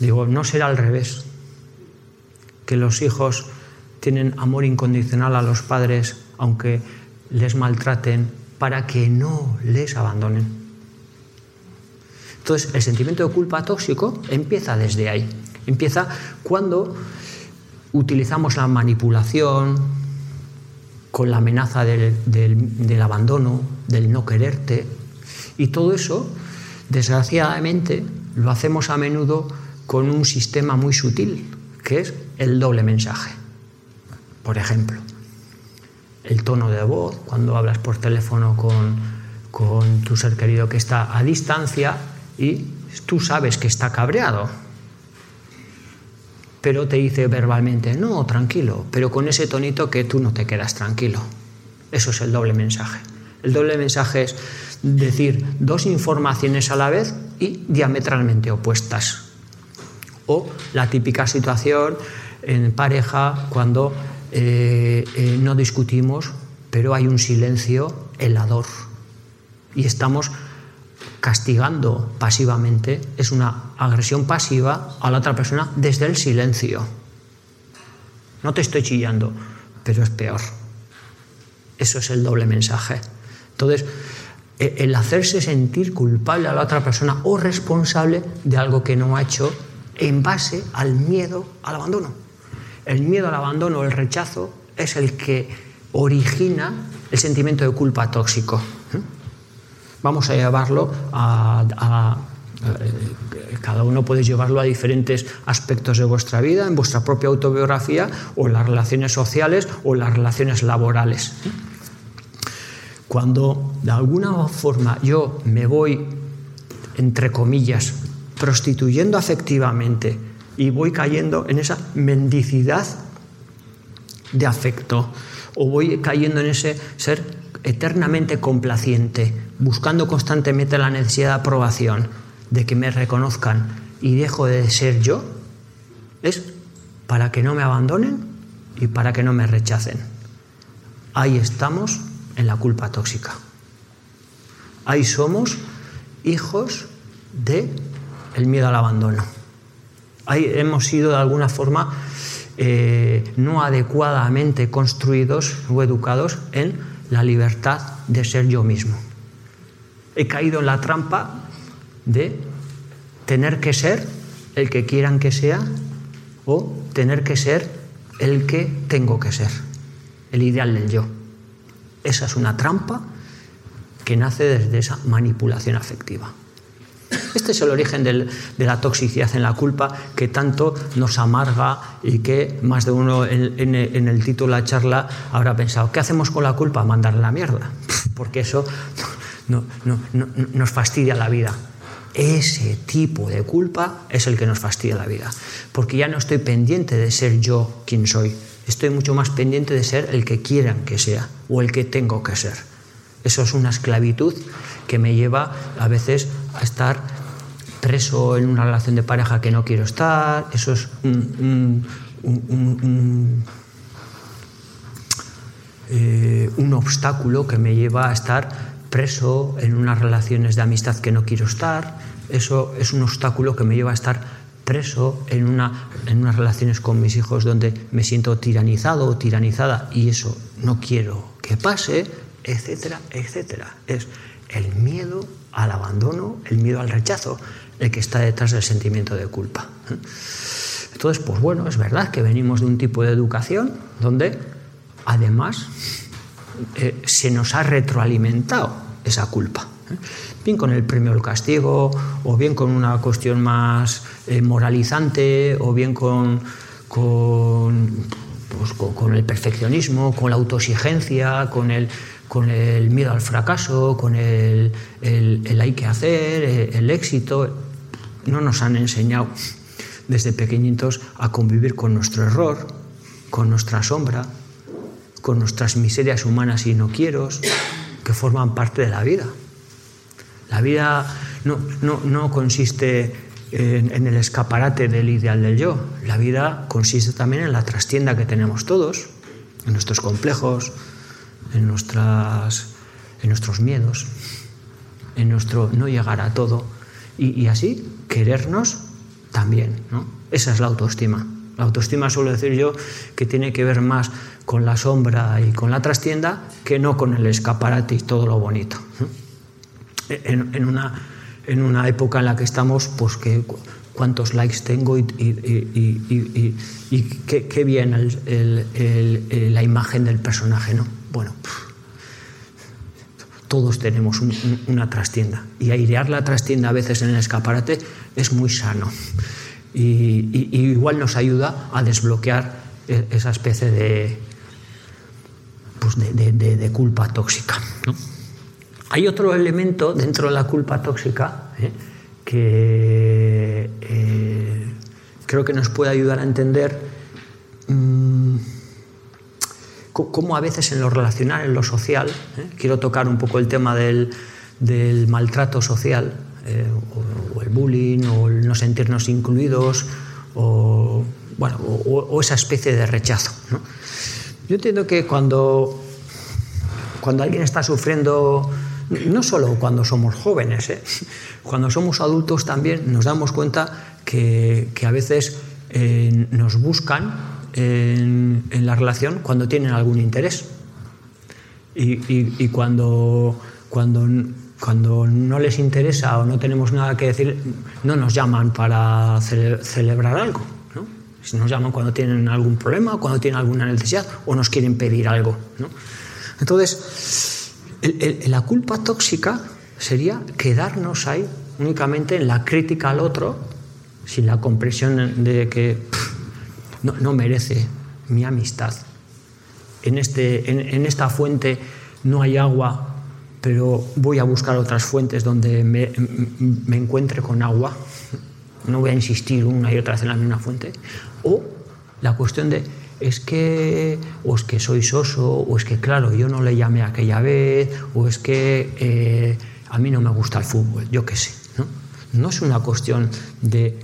digo, no será al revés, que los hijos tienen amor incondicional a los padres aunque les maltraten para que no les abandonen. Entonces, el sentimiento de culpa tóxico empieza desde ahí. Empieza cuando utilizamos la manipulación con la amenaza del, del, abandono, del no quererte. Y todo eso, desgraciadamente, lo hacemos a menudo con un sistema muy sutil, que es el doble mensaje. Por ejemplo, el tono de voz, cuando hablas por teléfono con, con tu ser querido que está a distancia y tú sabes que está cabreado, pero te dice verbalmente, no, tranquilo, pero con ese tonito que tú no te quedas tranquilo. Eso es el doble mensaje. El doble mensaje es decir dos informaciones a la vez y diametralmente opuestas. O la típica situación en pareja cuando eh, eh, no discutimos, pero hay un silencio helador y estamos castigando pasivamente, es una agresión pasiva a la otra persona desde el silencio. No te estoy chillando, pero es peor. Eso es el doble mensaje. Entonces, e, el hacerse sentir culpable a la otra persona o responsable de algo que no ha hecho en base al miedo al abandono. El miedo al abandono, el rechazo, es el que origina el sentimiento de culpa tóxico. ¿Eh? Vamos a llevarlo a, a, cada uno puede llevarlo a diferentes aspectos de vuestra vida, en vuestra propia autobiografía o las relaciones sociales o las relaciones laborales. Cuando de alguna forma yo me voy, entre comillas, prostituyendo afectivamente y voy cayendo en esa mendicidad de afecto o voy cayendo en ese ser eternamente complaciente, buscando constantemente la necesidad de aprobación, de que me reconozcan y dejo de ser yo, es para que no me abandonen y para que no me rechacen. Ahí estamos en la culpa tóxica. Ahí somos hijos de el miedo al abandono. Ahí hemos sido de alguna forma eh, no adecuadamente construidos o educados en la libertad de ser yo mismo. He caído en la trampa de tener que ser el que quieran que sea o tener que ser el que tengo que ser, el ideal del yo. Esa es una trampa que nace desde esa manipulación afectiva. Este es el origen de la toxicidad en la culpa que tanto nos amarga y que más de uno en, el título de la charla habrá pensado, ¿qué hacemos con la culpa? Mandarle la mierda, porque eso no, no, no, nos fastidia la vida. Ese tipo de culpa es el que nos fastidia la vida, porque ya no estoy pendiente de ser yo quien soy, estoy mucho más pendiente de ser el que quieran que sea o el que tengo que ser. Eso es una esclavitud que me lleva a veces a estar preso en una relación de pareja que no quiero estar. Eso es un, un, un, eh, un obstáculo que me lleva a estar preso en unas relaciones de amistad que no quiero estar. Eso es un obstáculo que me lleva a estar preso en, una, en unas relaciones con mis hijos donde me siento tiranizado o tiranizada y eso no quiero que pase etcétera, etcétera. Es el miedo al abandono, el miedo al rechazo, el que está detrás del sentimiento de culpa. Entonces, pues bueno, es verdad que venimos de un tipo de educación donde además eh, se nos ha retroalimentado esa culpa. ¿eh? Bien con el premio al castigo, o bien con una cuestión más eh, moralizante, o bien con, pues, con, con, el perfeccionismo, con la autoexigencia, con el, miedo al fracaso, con el hay que hacer, el éxito. No nos han enseñado desde pequeñitos a convivir con nuestro error, con nuestra sombra, con nuestras miserias humanas y no quiero, que forman parte de la vida. La vida no, no, no consiste en, en, el escaparate del ideal del yo. La vida consiste también en la trastienda que tenemos todos, en nuestros complejos, en, nuestras, en nuestros miedos, en nuestro no llegar a todo. Y, y así querernos también. ¿no? Esa es la autoestima. La autoestima suelo decir yo que tiene que ver más con la sombra y con la trastienda que no con el escaparate y todo lo bonito. En, en, una, en una época en la que estamos, pues que cuántos likes tengo y, y, y, y qué, qué, bien el, el, el, la imagen del personaje, ¿no? Bueno, todos tenemos un, un, una trastienda y airear la trastienda a veces en el escaparate es muy sano y, igual nos ayuda a desbloquear esa especie de, pues de, culpa tóxica. Hay otro elemento dentro de la culpa tóxica ¿eh? que eh, creo que nos puede ayudar a entender mmm, cómo a veces en lo relacional, en lo social, ¿eh? quiero tocar un poco el tema del, maltrato social, eh, o, el bullying, o el no sentirnos incluidos, o, esa especie de rechazo. Yo entiendo que cuando, cuando alguien está sufriendo, no solo cuando somos jóvenes, ¿eh? cuando somos adultos también nos damos cuenta que, a veces nos buscan en, en, la relación cuando tienen algún interés. Y, y, y cuando, cuando, cuando, no les interesa o no tenemos nada que decir, no nos llaman para cele celebrar algo. ¿no? Nos llaman cuando tienen algún problema, cuando tienen alguna necesidad o nos quieren pedir algo. ¿no? Entonces, el, el, la culpa tóxica sería quedarnos ahí únicamente en la crítica al otro, sin la comprensión de que no, merece mi amistad. En, este, en, en, esta fuente no hay agua, pero voy a buscar otras fuentes donde me, me, encuentre con agua. No voy a insistir una y otra vez en la misma fuente. O la cuestión de, es que, o es que soy soso, o es que, claro, yo no le llamé aquella vez, o es que eh, a mí no me gusta el fútbol, yo qué sé. ¿no? no es una cuestión de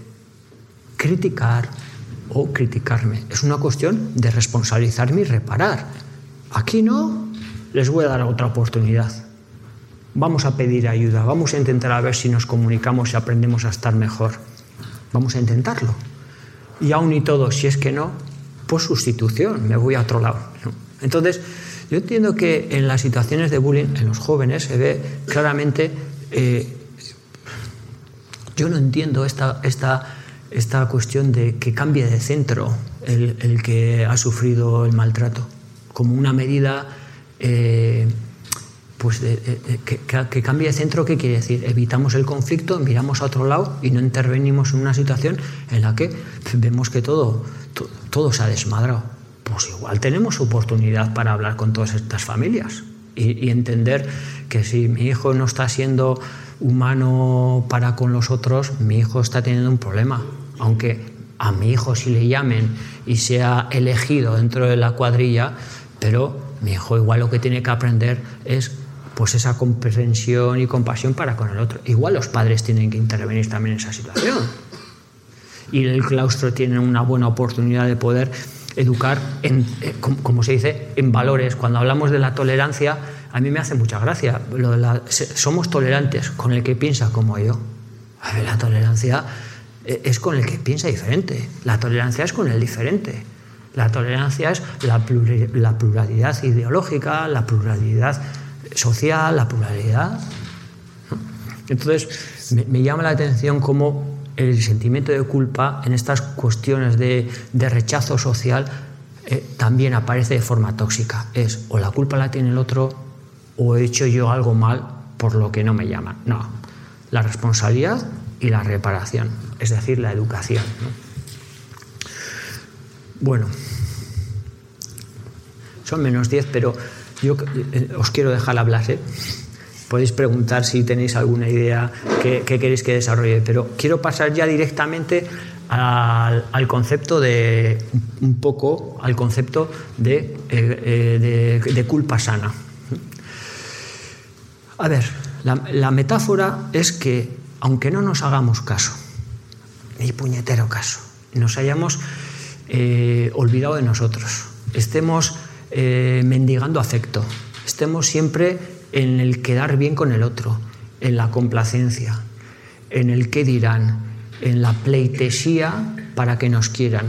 criticar, o criticarme. Es una cuestión de responsabilizarme y reparar. Aquí no, les voy a dar otra oportunidad. Vamos a pedir ayuda, vamos a intentar a ver si nos comunicamos y aprendemos a estar mejor. Vamos a intentarlo. Y aún y todo, si es que no, pues sustitución, me voy a otro lado. Entonces, yo entiendo que en las situaciones de bullying, en los jóvenes, se ve claramente, eh, yo no entiendo esta, esta esta cuestión de que cambie de centro el, que ha sufrido el maltrato, como una medida eh, pues de, de, que, que, cambie de centro, ¿qué quiere decir? Evitamos el conflicto, miramos a otro lado y no intervenimos en una situación en la que vemos que todo, todo, todo se ha desmadrado. Pues igual tenemos oportunidad para hablar con todas estas familias y, y entender que si mi hijo no está siendo humano para con los otros, mi hijo está teniendo un problema aunque a mi hijo si le llamen y sea elegido dentro de la cuadrilla, pero mi hijo igual lo que tiene que aprender es pues esa comprensión y compasión para con el otro. Igual los padres tienen que intervenir también en esa situación. Y el claustro tiene una buena oportunidad de poder educar, en, eh, como se dice, en valores. Cuando hablamos de la tolerancia, a mí me hace mucha gracia. Somos tolerantes con el que piensa como yo. A ver, la tolerancia es con el que piensa diferente. La tolerancia es con el diferente. La tolerancia es la, pluralidad ideológica, la pluralidad social, la pluralidad. Entonces, me, me llama la atención cómo el sentimiento de culpa en estas cuestiones de, rechazo social eh, también aparece de forma tóxica. Es o la culpa la tiene el otro o he hecho yo algo mal por lo que no me llaman. No, la responsabilidad y la reparación, es decir, la educación. Bueno, son menos 10, pero yo eh, os quiero dejar hablar. ¿eh? Podéis preguntar si tenéis alguna idea que, queréis que desarrolle, pero quiero pasar ya directamente al, concepto de un poco al concepto de, eh, de, culpa sana. A ver, la, metáfora es que aunque no nos hagamos caso, ni puñetero caso, nos hayamos olvidado de nosotros, estemos eh, mendigando afecto, estemos siempre en el quedar bien con el otro, en la complacencia, en el qué dirán, en la pleitesía para que nos quieran.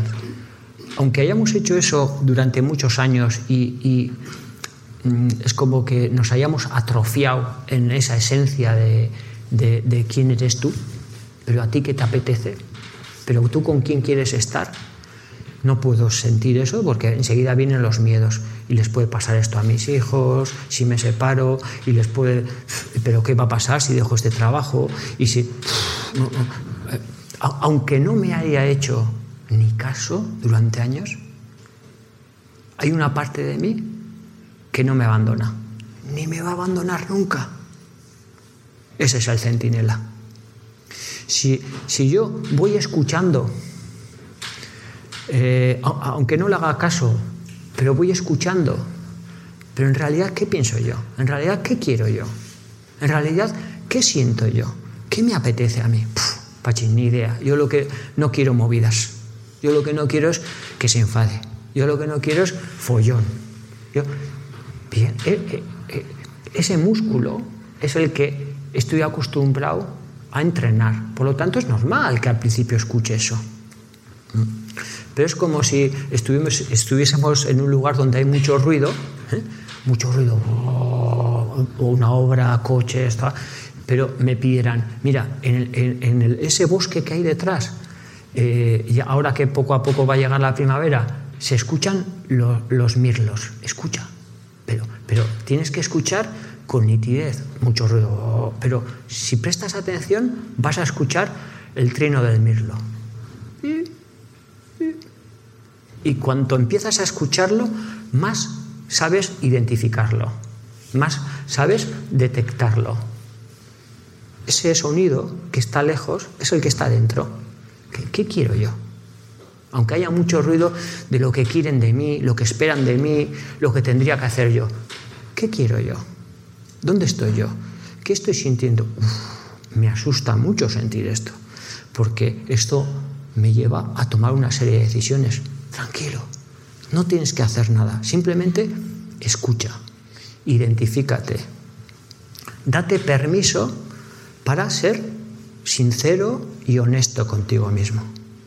Aunque hayamos hecho eso durante muchos años y, mm, es como que nos hayamos atrofiado en esa esencia de, de quién eres tú, pero a ti qué te apetece, pero tú con quién quieres estar, no puedo sentir eso porque enseguida vienen los miedos y les puede pasar esto a mis hijos, si me separo y les puede, pero ¿qué va a pasar si dejo este trabajo? Y si, eh, aunque no me haya hecho ni caso durante años, hay una parte de mí que no me abandona, ni me va a abandonar nunca. Ese es el centinela. Si, si yo voy escuchando eh, aunque no le haga caso, pero voy escuchando. Pero en realidad, ¿qué pienso yo? En realidad, ¿qué quiero yo? En realidad, ¿qué siento yo? ¿Qué me apetece a mí? pachín, ni idea. Yo lo que no quiero movidas. Yo lo que no quiero es que se enfade. Yo lo que no quiero es follón. bien, eh, eh, ese músculo es el que estoy acostumbrado a entrenar. Por lo tanto, es normal que al principio escuche eso. Pero es como si estuviésemos en un lugar donde hay mucho ruido, ¿eh? mucho ruido, oh, una obra, coches, pero me pidieran, mira, en, ese bosque que hay detrás, eh, y ahora que poco a poco va a llegar la primavera, se escuchan los mirlos, escucha, pero tienes que escuchar con nitidez, mucho ruido, pero si prestas atención vas a escuchar el trino del mirlo. Y cuanto empiezas a escucharlo, más sabes identificarlo, más sabes detectarlo. Ese sonido que está lejos es el que está dentro. ¿Qué, quiero yo? Aunque haya mucho ruido de lo que quieren de mí, lo que esperan de mí, lo que tendría que hacer yo. ¿Qué quiero yo? ¿Dónde estoy yo? ¿Qué estoy sintiendo? me asusta mucho sentir esto, porque esto me lleva a tomar una serie de decisiones Tranquilo, no tienes que hacer nada, simplemente escucha, identifícate, date permiso para ser sincero y honesto contigo mismo.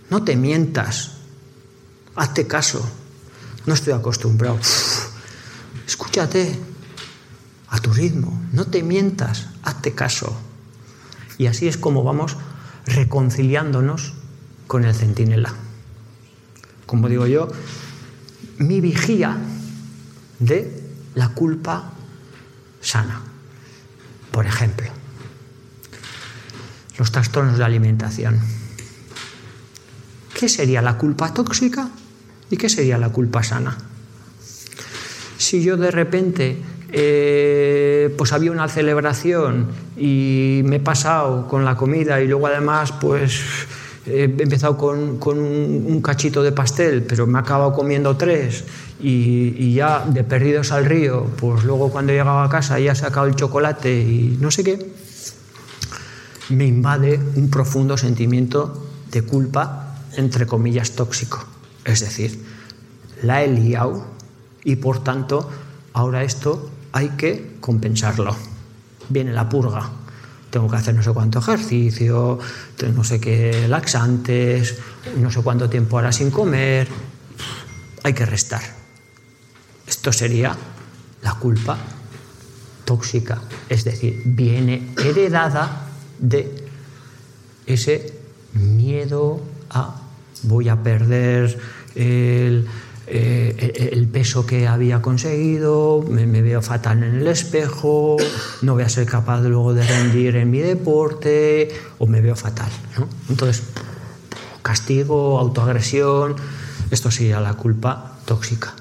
No te mientas, hazte caso, no estoy acostumbrado. escúchate a tu ritmo, no te mientas, hazte caso. Y así es como vamos reconciliándonos con el centinela como digo yo, mi vigía de la culpa sana. Por ejemplo, los trastornos de alimentación. ¿Qué sería la culpa tóxica y qué sería la culpa sana? Si yo de repente eh, pues había una celebración y me he pasado con la comida y luego además pues he empezado con, un cachito de pastel, pero me he acabado comiendo tres y, ya de perdidos al río, pues luego cuando he llegado a casa ya he sacado el chocolate y no sé qué, me invade un profundo sentimiento de culpa, entre comillas, tóxico. Es decir, la he liado y por tanto ahora esto hay que compensarlo. Viene la purga tengo que hacer no sé cuánto ejercicio, no sé qué laxantes, no sé cuánto tiempo ahora sin comer. Hay que restar. Esto sería la culpa tóxica, es decir, viene heredada de ese miedo a voy a perder el, eh, el peso que había conseguido, me, veo fatal en el espejo, no voy a ser capaz luego de rendir en mi deporte o me veo fatal. Entonces, castigo, autoagresión, esto sería la culpa tóxica.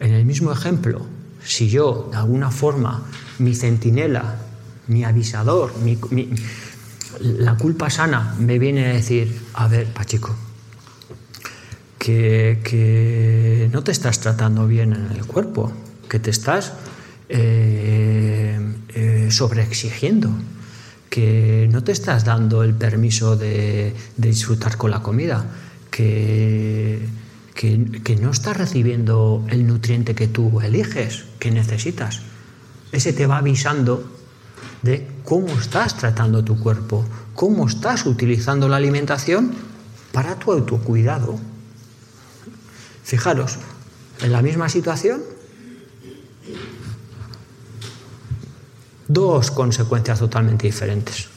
En el mismo ejemplo, si yo de alguna forma mi centinela, mi avisador, la culpa sana me viene a decir, a ver, Pachico, que, no te estás tratando bien en el cuerpo, que te estás eh, eh, sobreexigiendo, que no te estás dando el permiso de, disfrutar con la comida, que, que, no estás recibiendo el nutriente que tú eliges, que necesitas. Ese te va avisando de cómo estás tratando tu cuerpo, cómo estás utilizando la alimentación para tu autocuidado. Fijaros, en la misma situación, dos consecuencias totalmente diferentes.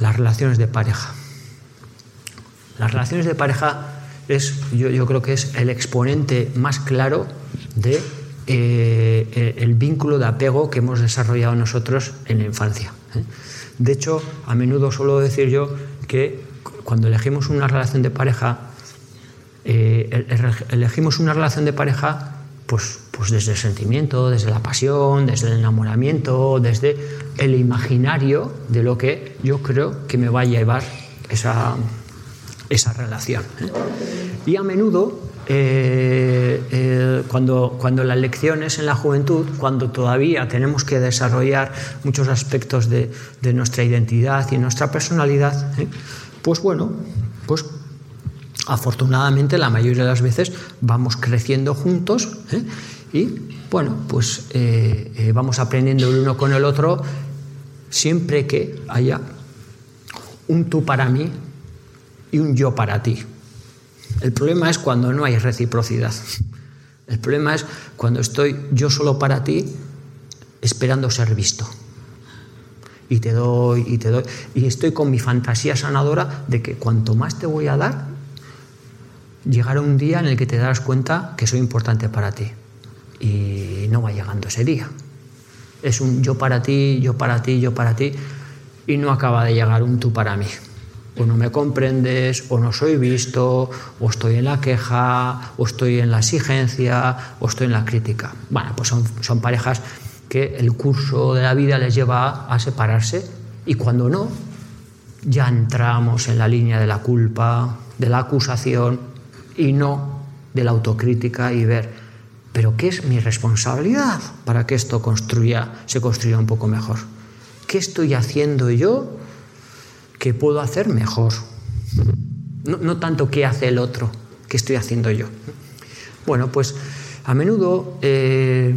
Las relaciones de pareja. Las relaciones de pareja es, yo, creo que es el exponente más claro de eh, el vínculo de apego que hemos desarrollado nosotros en la infancia. ¿eh? De hecho, a menudo suelo decir yo que cuando elegimos una relación de pareja, eh, elegimos una relación de pareja pues, pues desde el sentimiento, desde la pasión, desde el enamoramiento, desde el imaginario de lo que yo creo que me va a llevar esa, esa relación. ¿eh? Y a menudo, eh, cuando, cuando las lecciones en la juventud, cuando todavía tenemos que desarrollar muchos aspectos de nuestra identidad y nuestra personalidad, pues bueno, pues afortunadamente la mayoría de las veces vamos creciendo juntos ¿eh? y bueno, pues eh, eh, vamos aprendiendo el uno con el otro siempre que haya un tú para mí y un yo para ti. El problema es cuando no hay reciprocidad. El problema es cuando estoy yo solo para ti esperando ser visto. Y te doy y te doy. Y estoy con mi fantasía sanadora de que cuanto más te voy a dar, llegará un día en el que te darás cuenta que soy importante para ti. Y no va llegando ese día. Es un yo para ti, yo para ti, yo para ti, y no acaba de llegar un tú para mí. O no me comprendes, o no soy visto, o estoy en la queja, o estoy en la exigencia, o estoy en la crítica. Bueno, pues son, son parejas que el curso de la vida les lleva a separarse y cuando no, ya entramos en la línea de la culpa, de la acusación y no de la autocrítica y ver, pero ¿qué es mi responsabilidad para que esto construya, se construya un poco mejor? ¿Qué estoy haciendo yo que puedo hacer mejor? No, tanto qué hace el otro, qué estoy haciendo yo. Bueno, pues a menudo eh,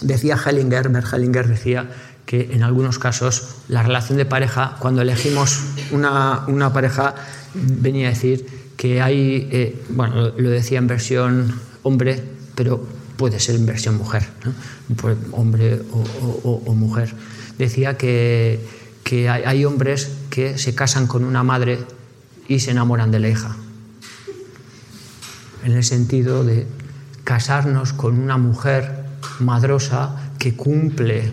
decía Hellinger, Bert Hellinger decía que en algunos casos la relación de pareja, cuando elegimos una, una pareja, venía a decir que hay, eh, bueno, lo decía en versión hombre, pero puede ser en versión mujer, pues, hombre o, mujer. Decía que, que hay hombres que se casan con una madre y se enamoran de la hija. En el sentido de casarnos con una mujer madrosa que cumple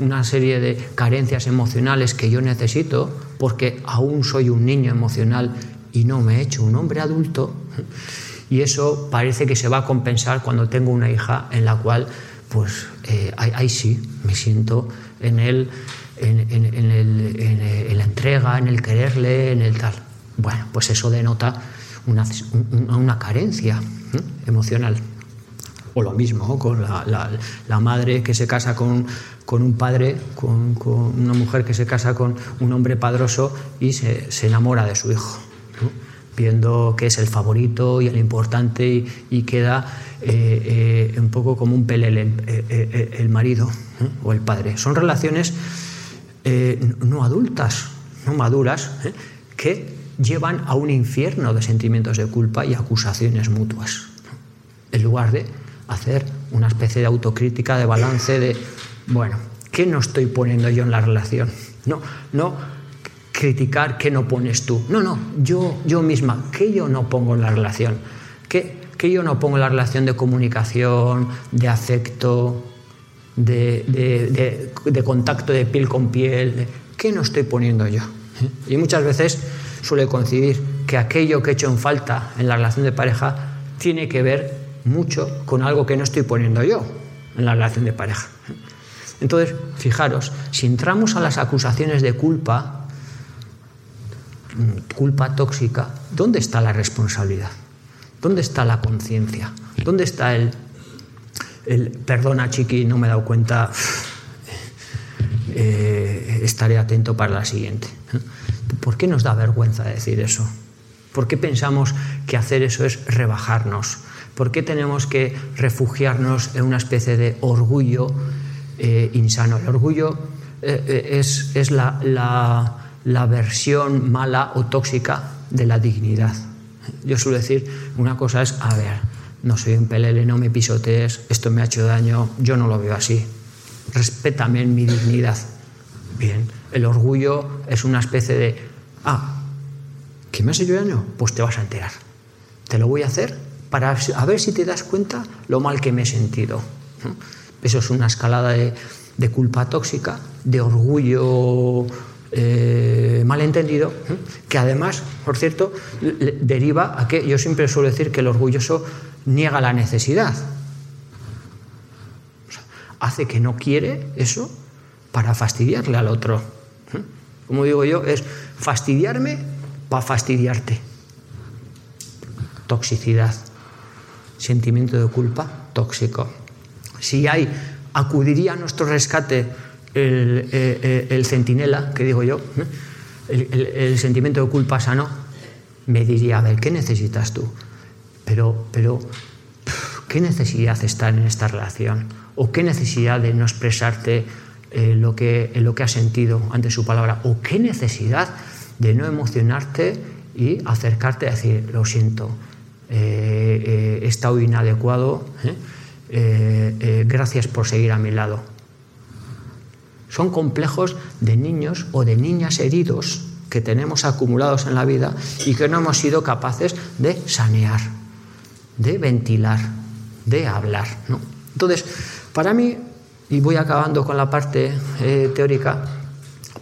una serie de carencias emocionales que yo necesito porque aún soy un niño emocional y no me he hecho un hombre adulto y eso parece que se va a compensar cuando tengo una hija en la cual pues eh, ahí, sí me siento en, el, en, la entrega, en el quererle, en el tal. Bueno, pues eso denota una, una carencia emocional. O lo mismo con la, la, madre que se casa con, con un padre, con, una mujer que se casa con un hombre padroso y se, enamora de su hijo viendo que es el favorito y el importante y, queda eh, eh, un poco como un pelele eh, el, marido o el padre. Son relaciones no adultas, no maduras, que llevan a un infierno de sentimientos de culpa y acusaciones mutuas, en lugar de hacer una especie de autocrítica, de balance de, bueno, ¿qué no estoy poniendo yo en la relación? No, no criticar qué no pones tú. No, no, yo, yo misma, ¿qué yo no pongo en la relación? ¿Qué, qué yo no pongo en la relación de comunicación, de afecto, de, de, contacto de piel con piel? ¿Qué no estoy poniendo yo? Y muchas veces suele coincidir que aquello que he hecho en falta en la relación de pareja tiene que ver mucho con algo que no estoy poniendo yo en la relación de pareja. Entonces, fijaros, si entramos a las acusaciones de culpa, culpa tóxica, ¿dónde está la responsabilidad? ¿Dónde está la conciencia? ¿Dónde está el, el, perdona chiqui, no me he dado cuenta, eh, estaré atento para la siguiente? ¿Por qué nos da vergüenza decir eso? ¿Por qué pensamos que hacer eso es rebajarnos? ¿Por qué tenemos que refugiarnos en una especie de orgullo eh, insano? El orgullo eh, eh, es, la, la, versión mala o tóxica de la dignidad. Yo suelo decir, una cosa es, a ver, no soy un pelele, no me pisotees, esto me ha hecho daño, yo no lo veo así. Respétame en mi dignidad. Bien, el orgullo es una especie de, ah, ¿que me has hecho daño? Pues te vas a enterar. Te lo voy a hacer para a ver si te das cuenta lo mal que me he sentido. Eso es una escalada de, culpa tóxica, de orgullo eh, malentendido, que además, por cierto, deriva a que yo siempre suelo decir que el orgulloso niega la necesidad. hace que no quiere eso para fastidiarle al otro. Como digo yo, es fastidiarme para fastidiarte. Toxicidad sentimiento de culpa tóxico. Si hay, acudiría a nuestro rescate el, eh, eh, centinela, que digo yo, el, sentimiento de culpa sano, me diría, a ver, ¿qué necesitas tú? Pero, pero, ¿qué necesidad está en esta relación? ¿O qué necesidad de no expresarte eh, lo, que, lo que has sentido ante su palabra? ¿O qué necesidad de no emocionarte y acercarte a decir, lo siento, eh, he estado inadecuado, ¿eh? Eh, gracias por seguir a mi lado. Son complejos de niños o de niñas heridos que tenemos acumulados en la vida y que no hemos sido capaces de sanear, de ventilar, de hablar. Entonces, para mí, y voy acabando con la parte teórica,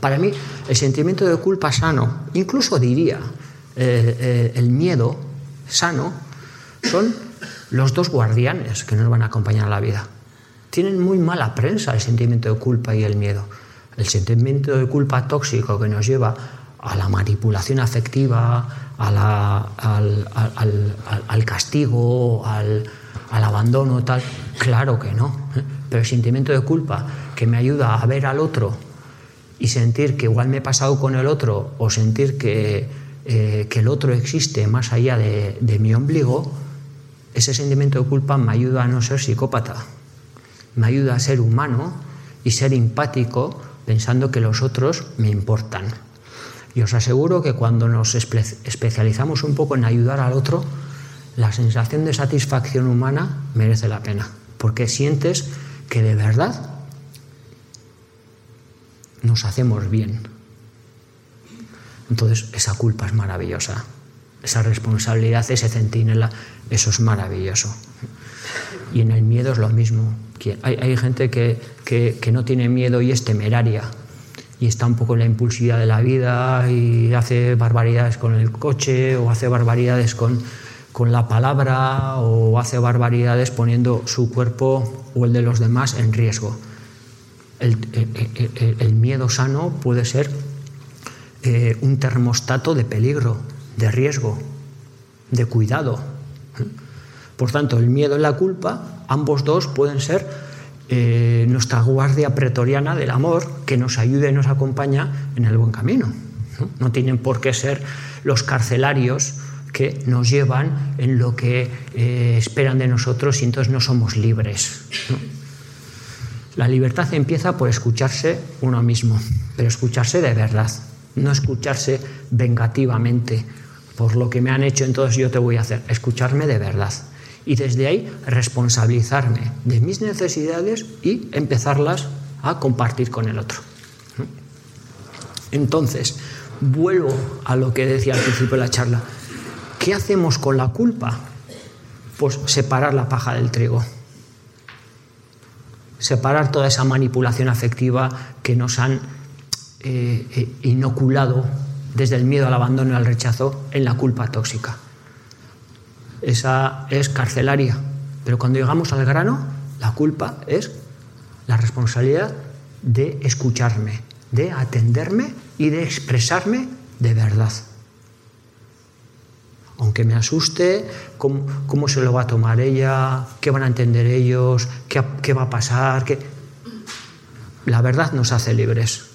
para mí el sentimiento de culpa sano, incluso diría el miedo, sano son los dos guardianes que nos van a acompañar a la vida. Tienen muy mala prensa el sentimiento de culpa y el miedo. El sentimiento de culpa tóxico que nos lleva a la manipulación afectiva, al, castigo, al, abandono, tal. Claro que no. ¿eh? Pero el sentimiento de culpa que me ayuda a ver al otro y sentir que igual me he pasado con el otro o sentir que, eh, que el otro existe más allá de, mi ombligo, ese sentimiento de culpa me ayuda a no ser psicópata, me ayuda a ser humano y ser empático pensando que los otros me importan. Y os aseguro que cuando nos especializamos un poco en ayudar al otro, la sensación de satisfacción humana merece la pena, porque sientes que de verdad nos hacemos bien. Entonces, esa culpa es maravillosa. Esa responsabilidad, ese centinela, eso es maravilloso. Y en el miedo es lo mismo. Hay, gente que, no tiene miedo y es temeraria. Y está un poco en la impulsividad de la vida y hace barbaridades con el coche o hace barbaridades con, la palabra o hace barbaridades poniendo su cuerpo o el de los demás en riesgo. el miedo sano puede ser eh, un termostato de peligro, de riesgo, de cuidado. Por tanto, el miedo y la culpa, ambos dos pueden ser eh, nuestra guardia pretoriana del amor que nos ayuda y nos acompaña en el buen camino. No, tienen por qué ser los carcelarios que nos llevan en lo que eh, esperan de nosotros y entonces no somos libres. La libertad empieza por escucharse uno mismo, pero escucharse de verdad no escucharse vengativamente por lo que me han hecho, entonces yo te voy a hacer, escucharme de verdad. Y desde ahí responsabilizarme de mis necesidades y empezarlas a compartir con el otro. Entonces, vuelvo a lo que decía al principio de la charla. ¿Qué hacemos con la culpa? Pues separar la paja del trigo. Separar toda esa manipulación afectiva que nos han eh, eh, inoculado desde el miedo al abandono y al rechazo en la culpa tóxica. Esa es carcelaria. Pero cuando llegamos al grano, la culpa es la responsabilidad de escucharme, de atenderme y de expresarme de verdad. Aunque me asuste, ¿cómo, se lo va a tomar ella? ¿Qué van a entender ellos? ¿Qué, qué va a pasar? ¿Qué? La verdad nos hace libres.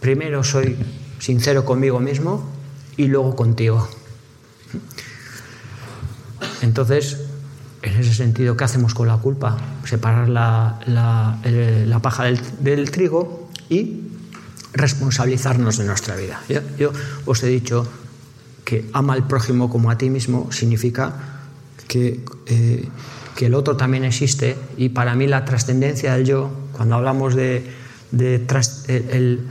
Primero soy sincero conmigo mismo y luego contigo. Entonces, en ese sentido, ¿qué hacemos con la culpa? Separar la, la, paja del, trigo y responsabilizarnos de nuestra vida. Yo, os he dicho que ama al prójimo como a ti mismo significa que, eh, que el otro también existe y para mí la trascendencia del yo, cuando hablamos de, de el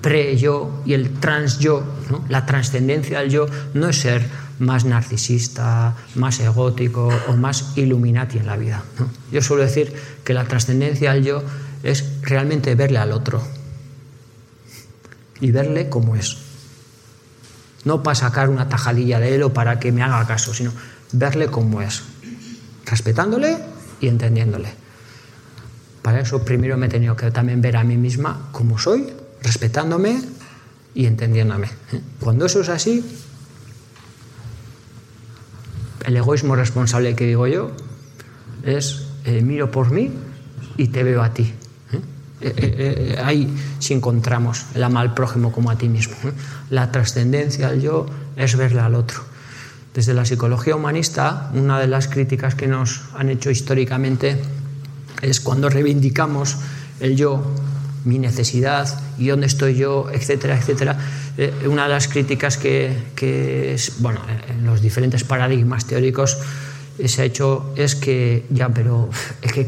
pre-yo y el trans-yo, la trascendencia del yo no es ser más narcisista, más egótico o más illuminati en la vida. Yo suelo decir que la trascendencia del yo es realmente verle al otro y verle como es. No para sacar una tajadilla de él o para que me haga caso, sino verle como es, respetándole y entendiéndole. Para eso primero me he tenido que también ver a mí misma como soy respetándome y entendiéndome. Cuando eso es así, el egoísmo responsable que digo yo es eh, miro por mí y te veo a ti. ¿eh? Eh, ahí sí encontramos el ama al prójimo como a ti mismo. La trascendencia al yo es verle al otro. Desde la psicología humanista, una de las críticas que nos han hecho históricamente es cuando reivindicamos el yo mi necesidad y dónde estoy yo, etcétera, etcétera. Eh, una de las críticas que, que es, bueno, en los diferentes paradigmas teóricos se ha hecho es que, ya, pero es que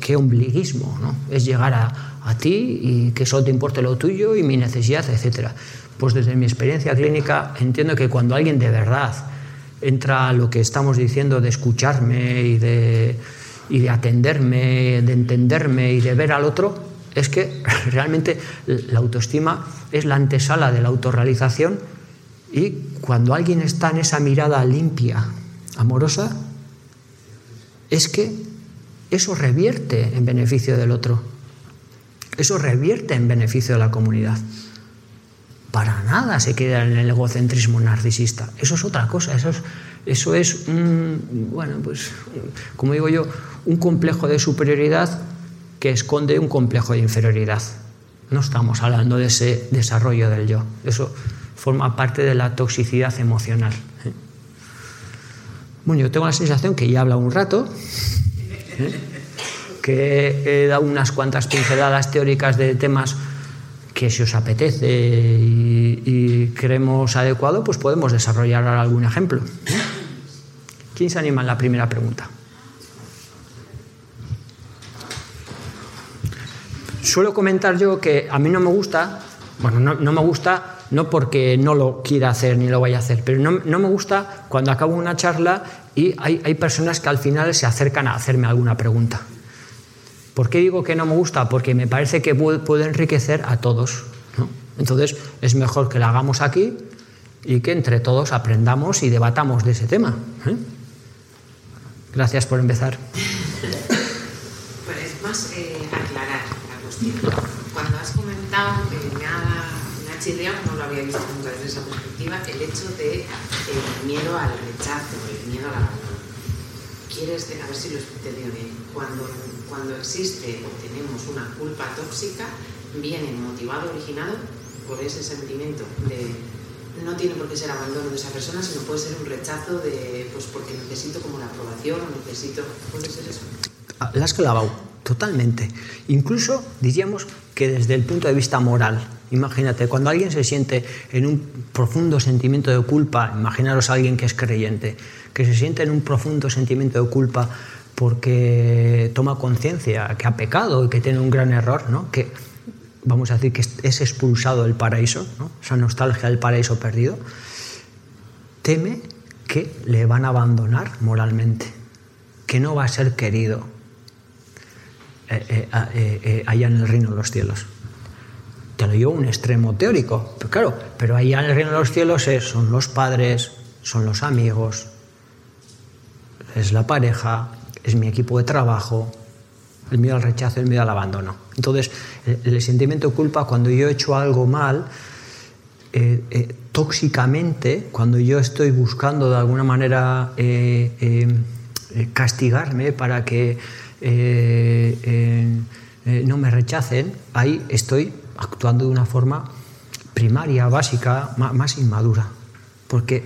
qué ombliguismo, ¿no? Es llegar a, a, ti y que solo te importe lo tuyo y mi necesidad, etcétera. Pues desde mi experiencia clínica entiendo que cuando alguien de verdad entra a lo que estamos diciendo de escucharme y de, y de atenderme, de entenderme y de ver al otro, es que realmente la autoestima es la antesala de la autorrealización y cuando alguien está en esa mirada limpia, amorosa, es que eso revierte en beneficio del otro, eso revierte en beneficio de la comunidad. Para nada se queda en el egocentrismo narcisista, eso es otra cosa, eso es, eso es bueno, pues, como digo yo, un complejo de superioridad esconde un complejo de inferioridad. No estamos hablando de ese desarrollo del yo. Eso forma parte de la toxicidad emocional. Bueno, yo tengo la sensación que ya he hablado un rato, ¿eh? que he dado unas cuantas pinceladas teóricas de temas que si os apetece y, creemos adecuado, pues podemos desarrollar algún ejemplo. ¿eh? ¿Quién se anima en la primera pregunta? Suelo comentar yo que a mí no me gusta, bueno, no, me gusta no porque no lo quiera hacer ni lo vaya a hacer, pero no, me gusta cuando acabo una charla y hay, personas que al final se acercan a hacerme alguna pregunta. ¿Por qué digo que no me gusta? Porque me parece que puede, enriquecer a todos. Entonces es mejor que la hagamos aquí y que entre todos aprendamos y debatamos de ese tema. ¿eh? Gracias por empezar. Pues más eh, cuando has comentado, que me ha, me no lo había visto nunca desde esa perspectiva, el hecho de el eh, miedo al rechazo, el miedo al abandono. Quieres, a ver si lo entendido bien, cuando, cuando existe o tenemos una culpa tóxica, viene motivado, originado por ese sentimiento de no tiene por qué ser abandono de esa persona, sino puede ser un rechazo de, pues porque necesito como la aprobación o necesito, puede ser eso. La has clavado. Totalmente. Incluso diríamos que desde el punto de vista moral. Imagínate, cuando alguien se siente en un profundo sentimiento de culpa, imaginaros a alguien que es creyente, que se siente en un profundo sentimiento de culpa porque toma conciencia que ha pecado y que tiene un gran error, ¿no? que vamos a decir que es expulsado del paraíso, ¿no? esa nostalgia del paraíso perdido, teme que le van a abandonar moralmente, que no va a ser querido eh, eh, eh, allá en el reino de los cielos. Te lo digo un extremo teórico, pero claro, pero allá en el reino de los cielos son los padres, son los amigos, es la pareja, es mi equipo de trabajo, el miedo al rechazo, el miedo al abandono. Entonces, el, sentimiento de culpa cuando yo he hecho algo mal, tóxicamente, cuando yo estoy buscando de alguna manera castigarme para que no me rechacen, ahí estoy actuando de una forma primaria, básica, más inmadura. Porque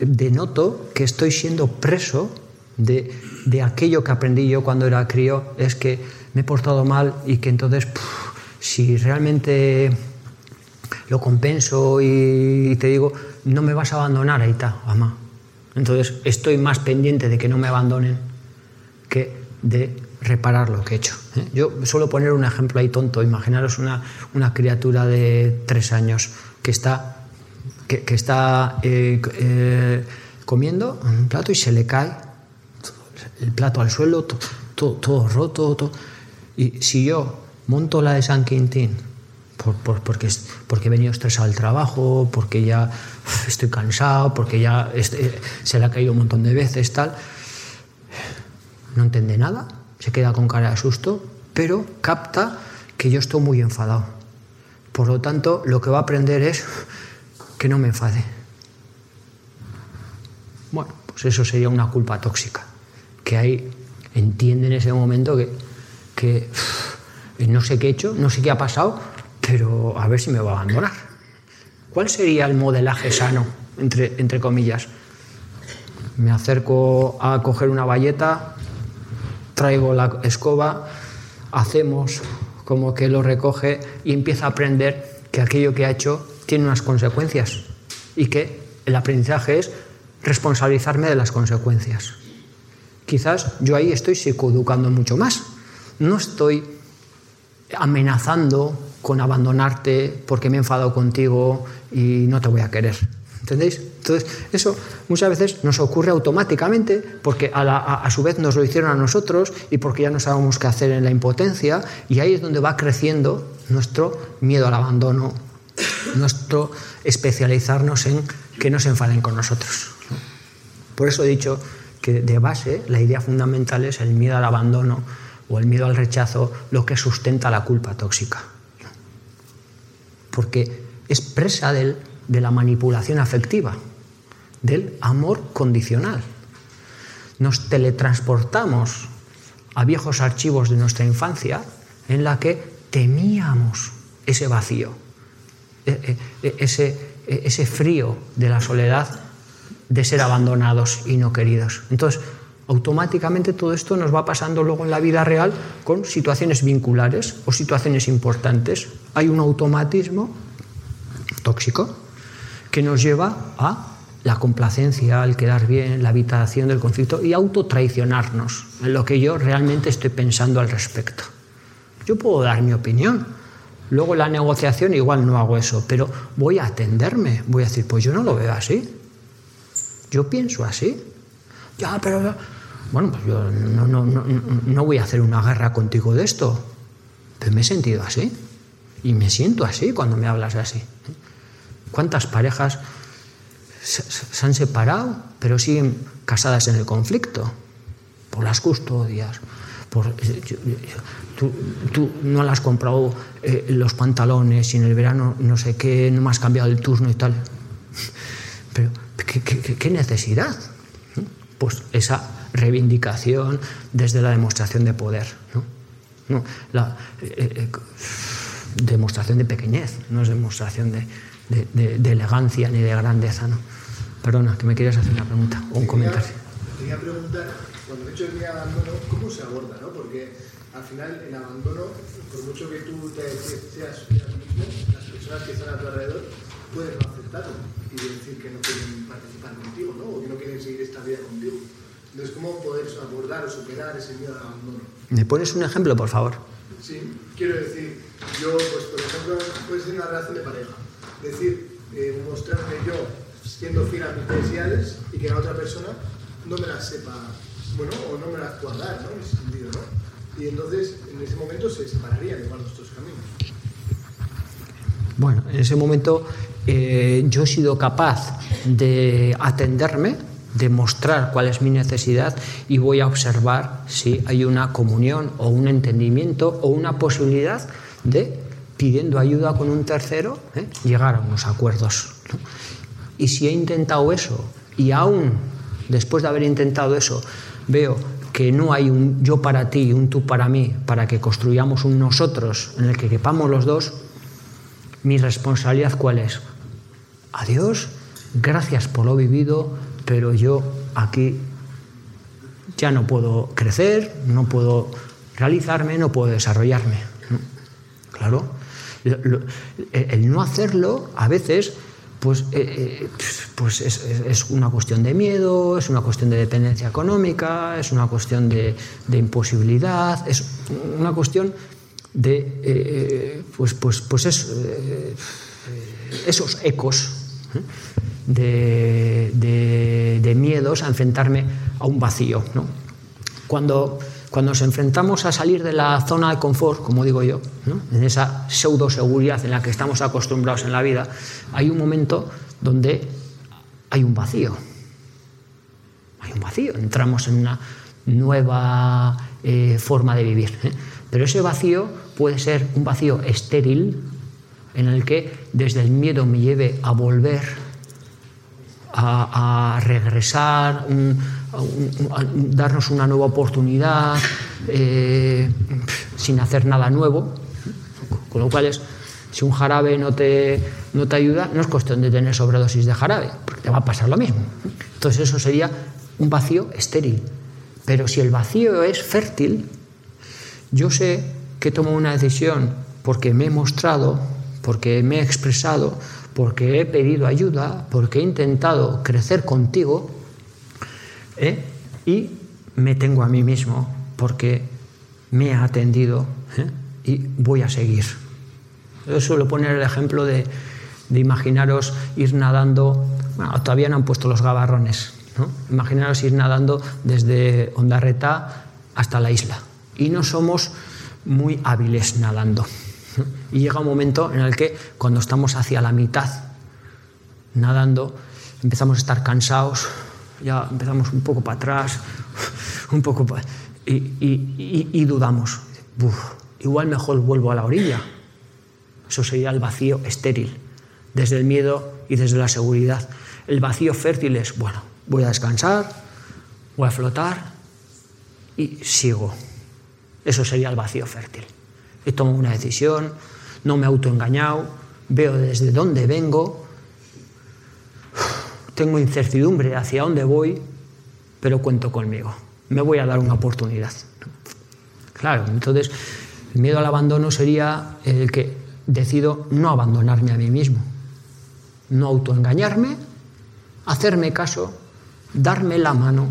denoto que estoy siendo preso de, aquello que aprendí yo cuando era crío, es que me he portado mal y que entonces, si realmente lo compenso y, te digo, no me vas a abandonar, ahí está, mamá. Entonces estoy más pendiente de que no me abandonen que de reparar lo que he hecho. ¿eh? Yo suelo poner un ejemplo ahí tonto. Imaginaros una, una criatura de tres años que está, que, está eh, eh, comiendo un plato y se le cae el plato al suelo, todo, todo, roto. Todo. Y si yo monto la de San Quintín, por, porque, porque he venido estresado al trabajo, porque ya estoy cansado, porque ya este, se le ha caído un montón de veces, tal, no entiende nada, se queda con cara de susto, pero capta que yo estoy muy enfadado. Por lo tanto, lo que va a aprender es que no me enfade. Bueno, pues eso sería una culpa tóxica que ahí entiende en ese momento que, no sé qué he hecho, no sé qué ha pasado, pero a ver si me va a abandonar. ¿Cuál sería el modelaje sano, entre, entre comillas? Me acerco a coger una valleta, traigo la escoba, hacemos como que lo recoge y empieza a aprender que aquello que ha hecho tiene unas consecuencias y que el aprendizaje es responsabilizarme de las consecuencias quizás yo ahí estoy psicoeducando mucho más. No estoy amenazando con abandonarte porque me he enfadado contigo y no te voy a querer. ¿Entendéis? Entonces, eso muchas veces nos ocurre automáticamente porque a, su vez nos lo hicieron a nosotros y porque ya no sabemos qué hacer en la impotencia y ahí es donde va creciendo nuestro miedo al abandono, nuestro especializarnos en que no se enfaden con nosotros. Por eso he dicho que de base la idea fundamental es el miedo al abandono o el miedo al rechazo, lo que sustenta la culpa tóxica. Porque es presa del, de la manipulación afectiva, del amor condicional. Nos teletransportamos a viejos archivos de nuestra infancia en la que temíamos ese vacío, e, e, e, ese, ese frío de la soledad de ser abandonados y no queridos. Entonces, automáticamente todo esto nos va pasando luego en la vida real con situaciones vinculares o situaciones importantes. Hay un automatismo tóxico que nos lleva a la complacencia, al quedar bien, la habitación del conflicto y autotraicionarnos en lo que yo realmente estoy pensando al respecto. Yo puedo dar mi opinión, luego la negociación igual no hago eso, pero voy a atenderme, voy a decir, pues yo no lo veo así, yo pienso así. Ya, pero... Bueno, pues yo no, no, no, no voy a hacer una guerra contigo de esto. Pero me he sentido así. Y me siento así cuando me hablas así. ¿Cuántas parejas se, han separado, pero siguen casadas en el conflicto? Por las custodias. Por, tú, no le has comprado eh, los pantalones y en el verano no sé qué, no me has cambiado el turno y tal. Pero ¿Qué, necesidad? Pues esa reivindicación desde la demostración de poder. ¿no? la eh, eh, demostración de pequeñez, no es demostración de, elegancia ni de grandeza. ¿no? Perdona, que me querías hacer una pregunta o un comentario. Quería preguntar, cuando he hecho el abandono, ¿cómo se aborda? ¿no? Porque al final el abandono, por mucho que tú te seas mismo, las personas que están a tu alrededor pueden no aceptarlo y decir que no quieren participar contigo, ¿no? O que no quieren seguir esta vida contigo. Entonces, ¿cómo poder abordar o superar ese miedo al abandono? ¿Me pones un ejemplo, por favor? Sí, quiero decir, yo, pues, por ejemplo, puede ser una relación de pareja. Decir, eh, mostrarme yo siendo fiel a mis necesidades y que la otra persona no me las sepa, bueno, o no me las pueda dar, ¿no? En ese sentido, ¿no? Y entonces, en ese momento se separarían igual nuestros caminos. Bueno, en ese momento eh, yo he sido capaz de atenderme, de mostrar cuál es mi necesidad y voy a observar si hay una comunión o un entendimiento o una posibilidad de, pidiendo ayuda con un tercero, ¿eh? llegar a unos acuerdos. ¿no? Y si he intentado eso y aún después de haber intentado eso veo que no hay un yo para ti y un tú para mí, para que construyamos un nosotros en el que quepamos los dos, mi responsabilidad cuál es? Adiós, gracias por lo vivido, pero yo aquí ya no puedo crecer, no puedo realizarme, no puedo desarrollarme. Claro, el no hacerlo a veces pues, eh, pues es, una cuestión de miedo, es una cuestión de dependencia económica, es una cuestión de, de imposibilidad, es una cuestión de eh, pues, pues, pues es, eh, esos ecos de, de, de, miedos a enfrentarme a un vacío. ¿no? Cuando, cuando nos enfrentamos a salir de la zona de confort, como digo yo, en esa pseudo seguridad en la que estamos acostumbrados en la vida, hay un momento donde hay un vacío. Hay un vacío. Entramos en una nueva eh, forma de vivir. ¿eh? Pero ese vacío puede ser un vacío estéril en el que desde el miedo me lleve a volver, a, a regresar, un, darnos una nueva oportunidad eh, sin hacer nada nuevo. Con lo cual, es, si un jarabe no te, no te ayuda, no es cuestión de tener sobredosis de jarabe, porque te va a pasar lo mismo. Entonces, eso sería un vacío estéril. Pero si el vacío es fértil, yo sé que tomo una decisión porque me he mostrado, porque me he expresado, porque he pedido ayuda, porque he intentado crecer contigo ¿eh? y me tengo a mí mismo porque me he atendido ¿eh? y voy a seguir. Yo suelo poner el ejemplo de, de imaginaros ir nadando, bueno, todavía no han puesto los gabarrones, ¿no? imaginaros ir nadando desde Ondarreta hasta la isla y no somos muy hábiles nadando. Y llega un momento en el que cuando estamos hacia la mitad nadando, empezamos a estar cansados, ya empezamos un poco para atrás, un poco y, y, dudamos. Uf, igual mejor vuelvo a la orilla. Eso sería el vacío estéril, desde el miedo y desde la seguridad. El vacío fértil es, bueno, voy a descansar, voy a flotar y sigo. Eso sería el vacío fértil. He tomado una decisión, no me he autoengañado, veo desde dónde vengo, tengo incertidumbre hacia dónde voy, pero cuento conmigo. Me voy a dar una oportunidad. Claro, entonces el miedo al abandono sería el que decido no abandonarme a mí mismo, no autoengañarme, hacerme caso, darme la mano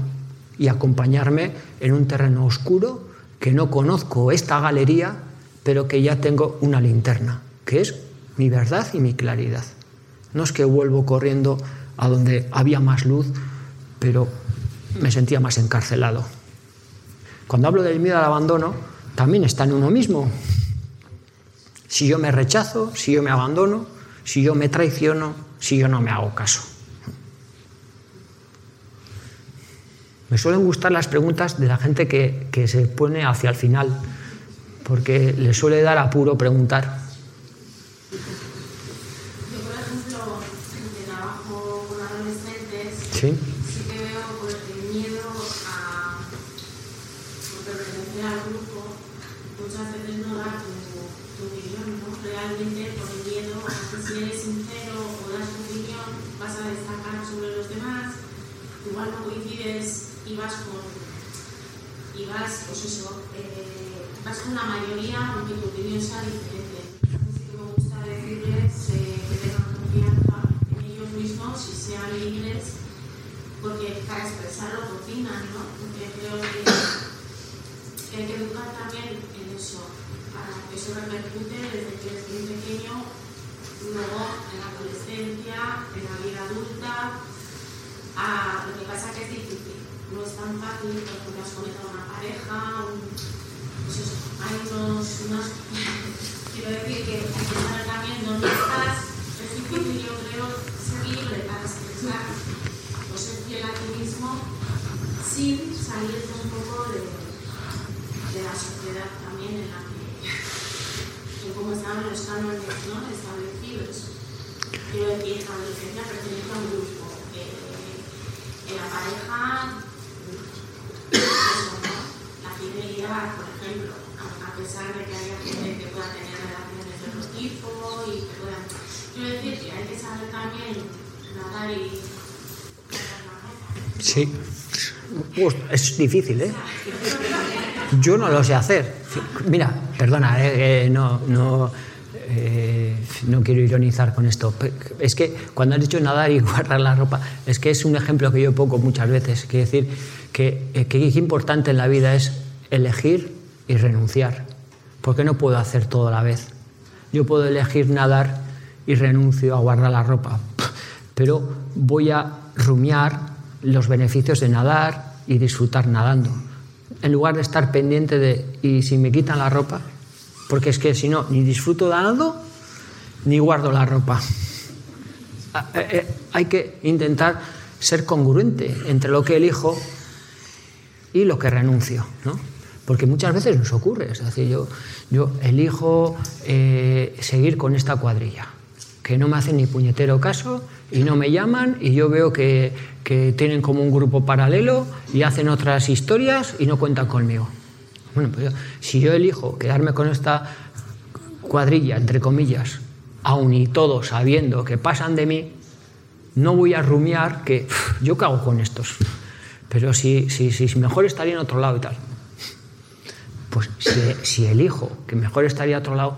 y acompañarme en un terreno oscuro que no conozco esta galería, pero que ya tengo una linterna, que es mi verdad y mi claridad. No es que vuelvo corriendo a donde había más luz, pero me sentía más encarcelado. Cuando hablo del miedo al abandono, también está en uno mismo. Si yo me rechazo, si yo me abandono, si yo me traiciono, si yo no me hago caso. Me suelen gustar las preguntas de la gente que, que se pone hacia el final, porque le suele dar apuro preguntar. Yo, por ejemplo, que trabajo con adolescentes, ¿Sí? que veo pues, el miedo a pertenecer al grupo, muchas veces no da tu, tu opinión, ¿no? Realmente por el miedo a que si eres sincero o das tu opinión, vas a destacar sobre los demás, igual no coincides y vas con y vas, pues eso, eh, vas con la mayoría aunque tu opinión sea diferente. Así que me gusta decirles eh, que tengan confianza en ellos mismos y sean libres porque para expresarlo cocinan, ¿no? Porque creo que, que hay que educar también en eso, para que eso repercute desde que eres muy pequeño, luego en la adolescencia, en la vida adulta. Lo que pasa que es difícil, no es tan fácil porque has conectado a una pareja, un, pues hay unos, unos, quiero decir que hay que saber también dónde estás, es difícil yo creo ser libre para expresar ser fiel a ti mismo sin salirte un poco de, de la sociedad también en la que, en cómo estaban los cánones ¿no? establecidos. Quiero decir, la adolescencia pertenece a un grupo. Eh, en la pareja, eso, ¿no? la fidelidad, por ejemplo, a, a pesar de que haya gente que pueda tener relaciones de otro tipo y que puedan... Quiero decir que hay que saber también nadar y... Sí. Uf, es difícil, ¿eh? Yo no lo sé hacer. Mira, perdona, eh, eh, no, no, eh, no quiero ironizar con esto. Es que cuando has dicho nadar y guardar la ropa, es que es un ejemplo que yo pongo muchas veces. Quiero decir que, eh, que importante en la vida es elegir y renunciar. Porque no puedo hacer todo a la vez. Yo puedo elegir nadar y renuncio a guardar la ropa. Pero voy a rumiar los beneficios de nadar y disfrutar nadando. En lugar de estar pendiente de, ¿y si me quitan la ropa? Porque es que si no, ni disfruto nadando, ni guardo la ropa. Ah, eh, eh, Hay que intentar ser congruente entre lo que elijo y lo que renuncio, ¿no? Porque muchas veces nos ocurre, es decir, yo, yo elijo eh, seguir con esta cuadrilla, que no me hacen ni puñetero caso y no me llaman y yo veo que, que tienen como un grupo paralelo y hacen otras historias y no cuentan conmigo. Bueno, pues yo, si yo elijo quedarme con esta cuadrilla, entre comillas, aun y todo sabiendo que pasan de mí, no voy a rumiar que "Uf, yo cago con estos. Pero si, si, si mejor estaría en otro lado y tal. Pues si, si elijo que mejor estaría a otro lado,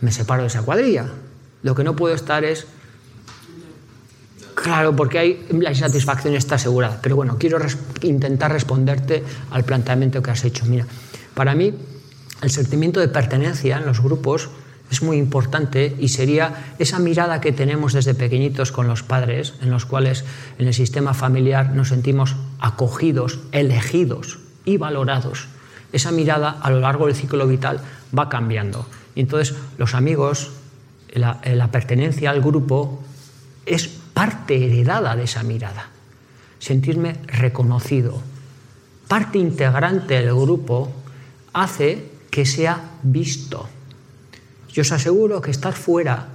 me separo de esa cuadrilla. Lo que no puedo estar es Claro, porque hay, la insatisfacción está asegurada. Pero bueno, quiero intentar responderte al planteamiento que has hecho. Mira, para mí el sentimiento de pertenencia en los grupos es muy importante y sería esa mirada que tenemos desde pequeñitos con los padres, en los cuales en el sistema familiar nos sentimos acogidos, elegidos y valorados. Esa mirada a lo largo del ciclo vital va cambiando. Y entonces los amigos, la, la pertenencia al grupo es parte heredada de esa mirada. Sentirme reconocido, parte integrante del grupo, hace que sea visto. Yo os aseguro que estar fuera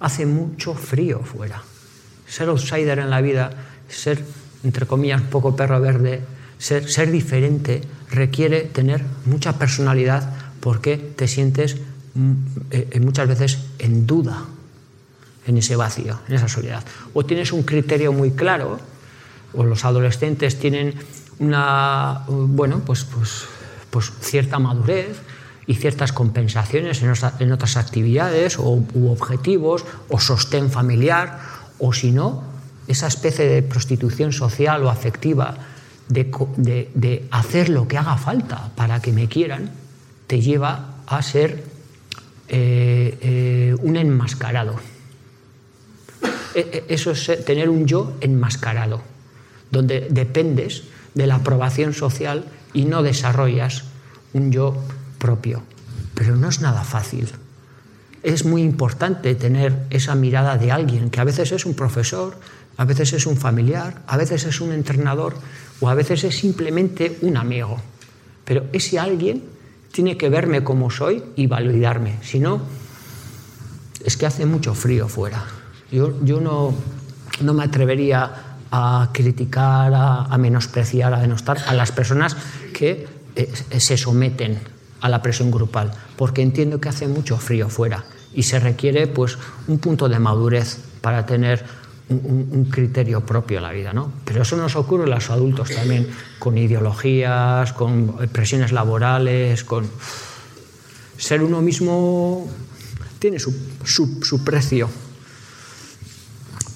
hace mucho frío fuera. Ser outsider en la vida, ser, entre comillas, poco perro verde, ser, ser diferente, requiere tener mucha personalidad porque te sientes eh, muchas veces en duda en ese vacío, en esa soledad. O tienes un criterio muy claro, o los adolescentes tienen una, bueno, pues, pues, pues cierta madurez y ciertas compensaciones en, en otras actividades o, u objetivos, o sostén familiar, o si no, esa especie de prostitución social o afectiva de, de, de hacer lo que haga falta para que me quieran, te lleva a ser eh, eh, un enmascarado. Eso es tener un yo enmascarado, donde dependes de la aprobación social y no desarrollas un yo propio. Pero no es nada fácil. Es muy importante tener esa mirada de alguien, que a veces es un profesor, a veces es un familiar, a veces es un entrenador o a veces es simplemente un amigo. Pero ese alguien tiene que verme como soy y validarme. Si no, es que hace mucho frío fuera. Yo, yo no, no, me atrevería a criticar, a, menospreciar, a denostar a las personas que eh, se someten a la presión grupal, porque entiendo que hace mucho frío fuera y se requiere pues, un punto de madurez para tener un, criterio propio en la vida. ¿no? Pero eso nos ocurre a los adultos también, con ideologías, con presiones laborales, con... Ser uno mismo tiene su precio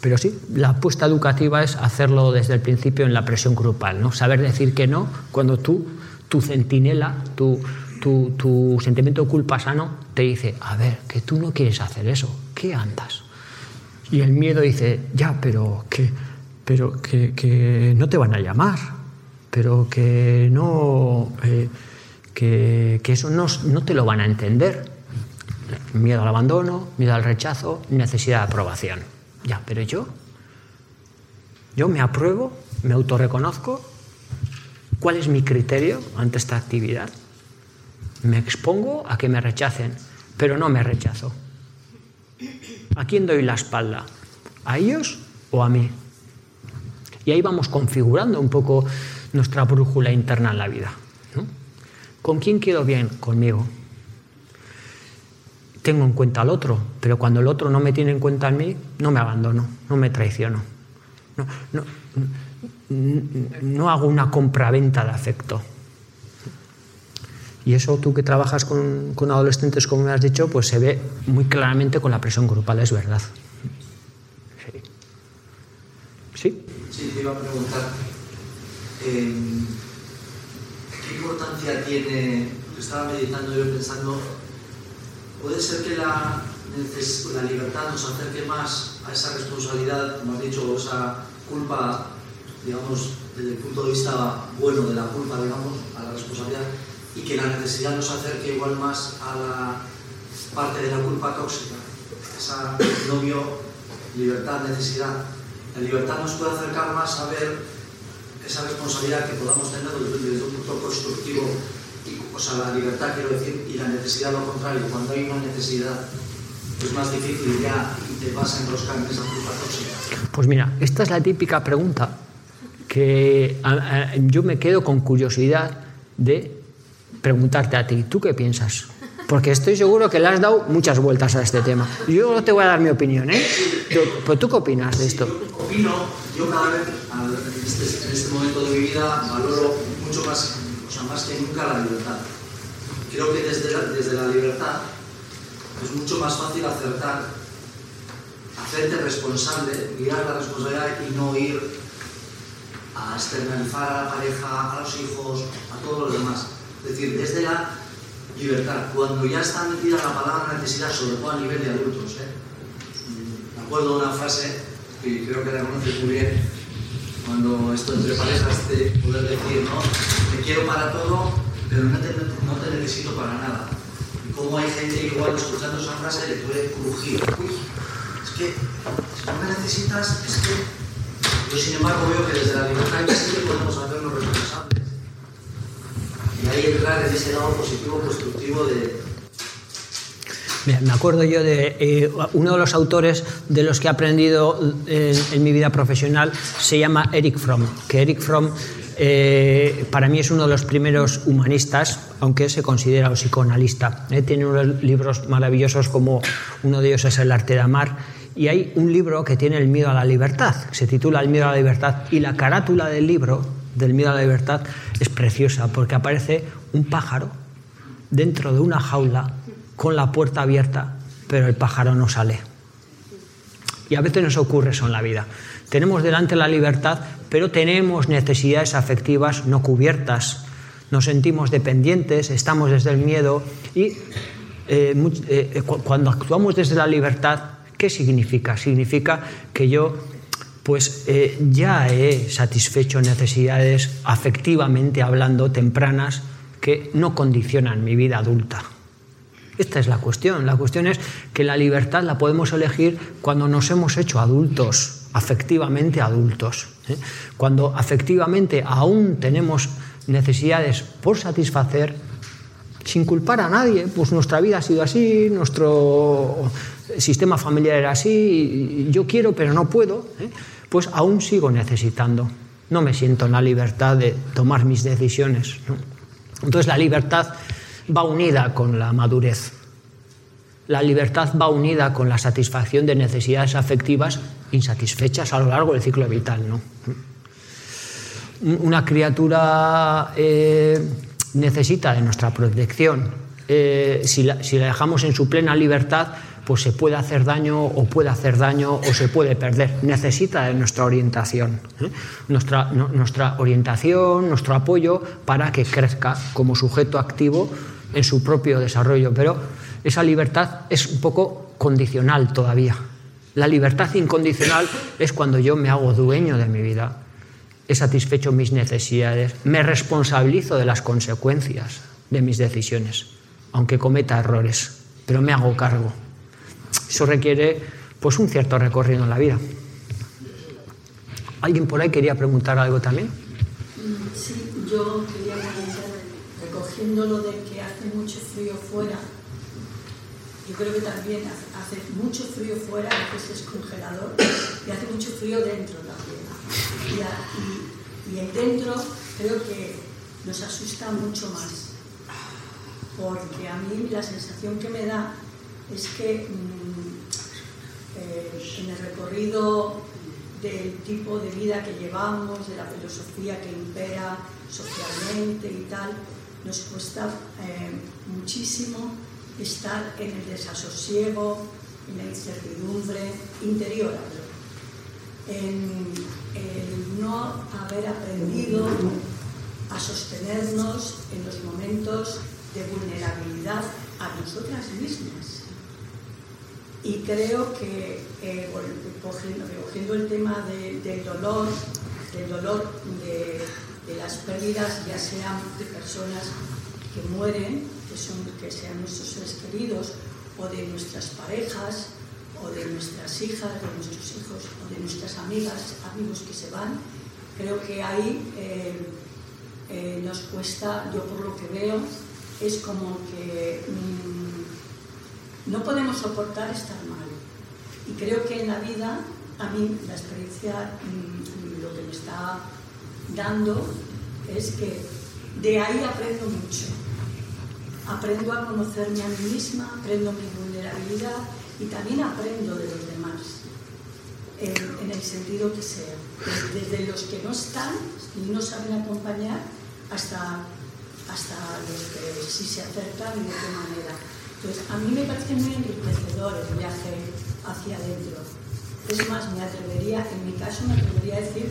Pero sí, la apuesta educativa es hacerlo desde el principio en la presión grupal, ¿no? Saber decir que no cuando tú, tu centinela, tu, tu, tu sentimiento de culpa sano te dice, a ver, que tú no quieres hacer eso, ¿qué andas? Y el miedo dice, ya, pero que, pero que, que no te van a llamar, pero que no, eh, que, que, eso no, no te lo van a entender. Miedo al abandono, miedo al rechazo, necesidad de aprobación. Ya, pero yo, yo me apruebo, me autorreconozco, ¿cuál es mi criterio ante esta actividad? Me expongo a que me rechacen, pero no me rechazo. ¿A quién doy la espalda? ¿A ellos o a mí? Y ahí vamos configurando un poco nuestra brújula interna en la vida. ¿Con quién quedo bien? Conmigo. Tengo en cuenta al otro, pero cuando el otro no me tiene en cuenta a mí, no me abandono, no me traiciono. No, no, no hago una compraventa de afecto. Y eso tú que trabajas con, con, adolescentes, como me has dicho, pues se ve muy claramente con la presión grupal, es verdad. Sí. ¿Sí? Sí, te iba a preguntar, eh, ¿qué importancia tiene, estaba meditando yo pensando, puede ser que la, la libertad nos acerque más a esa responsabilidad, como has dicho, esa culpa, digamos, desde el punto de vista bueno de la culpa, digamos, a la responsabilidad, y que la necesidad nos acerque igual más a la parte de la culpa tóxica, esa novio, libertad, necesidad. La libertad nos puede acercar más a ver esa responsabilidad que podamos tener desde un punto constructivo, o sea, la libertad quiero decir, y la necesidad lo contrario, cuando hay una necesidad es más difícil ya y te vas a enroscar en esa culpa tóxica. Pues mira, esta es la típica pregunta que a, a, yo me quedo con curiosidad de preguntarte a ti, ¿tú qué piensas? Porque estoy seguro que le has dado muchas vueltas a este tema. Yo no te voy a dar mi opinión, ¿eh? ¿Pero tú qué opinas de esto? Opino, yo cada vez en este, en este, momento de mi vida valoro mucho más, o más que nunca la libertad. Creo que desde la, desde la libertad es mucho más fácil acertar, hacerte responsable, mirar la responsabilidad y no ir a externalizar a la pareja, a los hijos, a todos los demás. Es decir, desde la libertad, cuando ya está metida la palabra necesidad, sobre todo a nivel de adultos. ¿eh? Me acuerdo de una frase que creo que la conoces muy bien, cuando esto entre parejas te poder decir, ¿no? Te quiero para todo, pero no te, necesito para nada. Y como hay gente igual escuchando esa frase le puede crujir. Uy, es que si no me necesitas, es que yo sin embargo veo que desde la libertad sí podemos hacernos responsables y ahí entrar en ese lado positivo, constructivo de... Me acuerdo yo de eh, uno de los autores de los que he aprendido en, en, mi vida profesional se llama Eric Fromm, que Eric Fromm eh, para mí es uno de los primeros humanistas, aunque se considera un psicoanalista. Eh, tiene unos libros maravillosos como uno de ellos es El arte de amar y hay un libro que tiene el miedo a la libertad, se titula El miedo a la libertad y la carátula del libro del miedo a la libertad es preciosa porque aparece un pájaro dentro de una jaula con la puerta abierta, pero el pájaro no sale. Y a veces nos ocurre eso en la vida. Tenemos delante la libertad, pero tenemos necesidades afectivas no cubiertas. Nos sentimos dependientes, estamos desde el miedo y eh, eh, cuando actuamos desde la libertad, ¿qué significa? Significa que yo pues eh, ya he satisfecho necesidades afectivamente hablando tempranas que no condicionan mi vida adulta. Esta es la cuestión. La cuestión es que la libertad la podemos elegir cuando nos hemos hecho adultos, afectivamente adultos. ¿eh? Cuando afectivamente aún tenemos necesidades por satisfacer, sin culpar a nadie, pues nuestra vida ha sido así, nuestro sistema familiar era así, yo quiero pero no puedo. ¿eh? Pues aún sigo necesitando. No me siento en la libertad de tomar mis decisiones. Entonces la libertad va unida con la madurez. La libertad va unida con la satisfacción de necesidades afectivas insatisfechas a lo largo del ciclo vital. ¿no? Una criatura eh, necesita de nuestra protección, eh, si, la, si la dejamos en su plena libertad, pues se puede hacer daño o puede hacer daño o se puede perder. Necesita de nuestra orientación, ¿eh? nuestra, no- nuestra orientación, nuestro apoyo para que crezca como sujeto activo en su propio desarrollo. Pero esa libertad es un poco condicional todavía. La libertad incondicional es cuando yo me hago dueño de mi vida, he satisfecho mis necesidades, me responsabilizo de las consecuencias de mis decisiones, aunque cometa errores, pero me hago cargo. Eso requiere pues un cierto recorrido en la vida. ¿Alguien por ahí quería preguntar algo también? Sí, yo quería comentar, recogiendo lo de que hace mucho frío fuera, yo creo que también hace, mucho frío fuera, a veces es congelador, y hace mucho frío dentro también. Y, y- y dentro creo que nos asusta mucho más, porque a mí la sensación que me da es que mm, eh, en el recorrido del tipo de vida que llevamos, de la filosofía que impera socialmente y tal, nos cuesta eh, muchísimo estar en el desasosiego, en la incertidumbre interior, en el no haber aprendido a sostenernos en los momentos de vulnerabilidad a nosotras mismas. Y creo que, eh, cogiendo, recogiendo el tema de- del dolor, del dolor de, de las pérdidas, ya sean de personas que mueren, que, son, que sean nuestros seres queridos, o de nuestras parejas, o de nuestras hijas, de nuestros hijos, o de nuestras amigas, amigos que se van, creo que ahí eh, eh, nos cuesta, yo por lo que veo, es como que mm, no podemos soportar estar mal. Y creo que en la vida, a mí la experiencia, mm, lo que me está dando es que de ahí aprendo mucho. Aprendo a conocerme a mí misma, aprendo mi vulnerabilidad y también aprendo de los demás, en, el sentido que sea. Desde los que no están y no saben acompañar hasta, hasta los que sí se acercan y de qué manera. Entonces, a mí me parece muy enriquecedor el viaje hacia adentro. Es más, me atrevería, en mi caso me atrevería a decir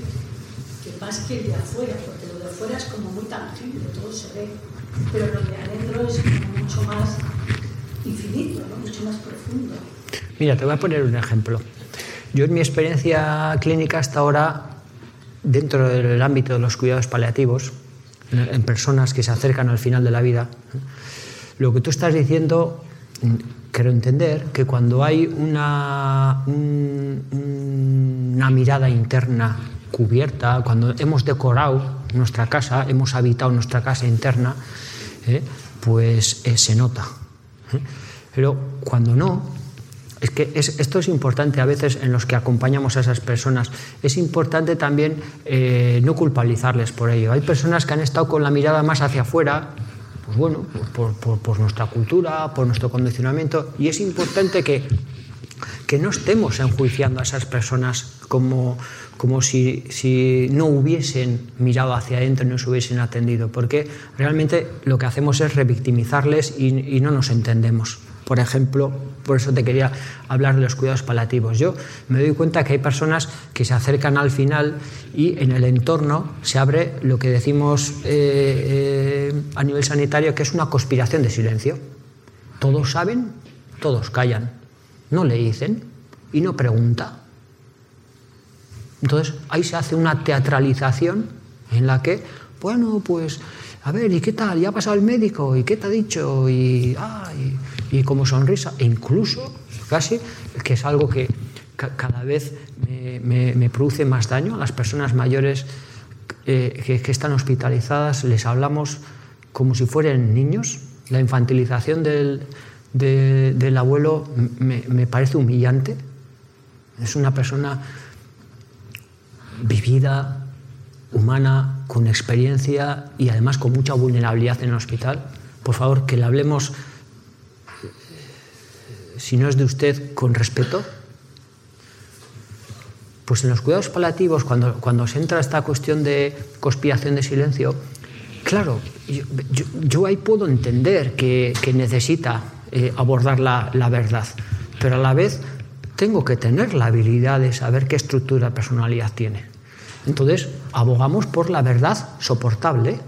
que más que el de afuera, porque lo de afuera es como muy tangible, todo se ve, pero lo de adentro es mucho más infinito, mucho más profundo. Mira, te voy a poner un ejemplo. Yo en mi experiencia clínica hasta ahora, dentro del ámbito de los cuidados paliativos, en personas que se acercan al final de la vida, lo que tú estás diciendo, mm, quiero entender que cuando hay una, un- una mirada interna cubierta, cuando hemos decorado nuestra casa, hemos habitado nuestra casa interna, ¿eh? pues eh, se nota. ¿eh? Pero cuando no, es que es- esto es importante a veces en los que acompañamos a esas personas. Es importante también eh, no culpabilizarles por ello. Hay personas que han estado con la mirada más hacia afuera, pues bueno, por, por- por nuestra cultura, por nuestro condicionamiento, y es importante que, que no estemos enjuiciando a esas personas como, como si, si no hubiesen mirado hacia adentro y no se hubiesen atendido, porque realmente lo que hacemos es revictimizarles y, y no nos entendemos. Por ejemplo, por eso te quería hablar de los cuidados paliativos. Yo me doy cuenta que hay personas que se acercan al final y en el entorno se abre lo que decimos eh, eh, a nivel sanitario, que es una conspiración de silencio. Todos saben, todos callan, no le dicen y no pregunta. Entonces ahí se hace una teatralización en la que, bueno, pues, a ver, ¿y qué tal? ¿Ya ha pasado el médico? ¿Y qué te ha dicho? Y, y, y como sonrisa, e incluso, casi, que es algo que ca- cada vez me, produce más daño a las personas mayores eh, que, están hospitalizadas, les hablamos como si fueran niños. La infantilización del, de- del abuelo me, me parece humillante. Es una persona vivida, humana, con experiencia y además con mucha vulnerabilidad en el hospital. Por favor, que le hablemos, si no es de usted, con respeto. Pues en los cuidados paliativos, cuando, cuando se entra esta cuestión de conspiración de silencio, claro, yo, ahí puedo entender que, que necesita eh, abordar la, la verdad, pero a la vez tengo que tener la habilidad de saber qué estructura de personalidad tiene. Entonces, abogamos por la verdad soportable.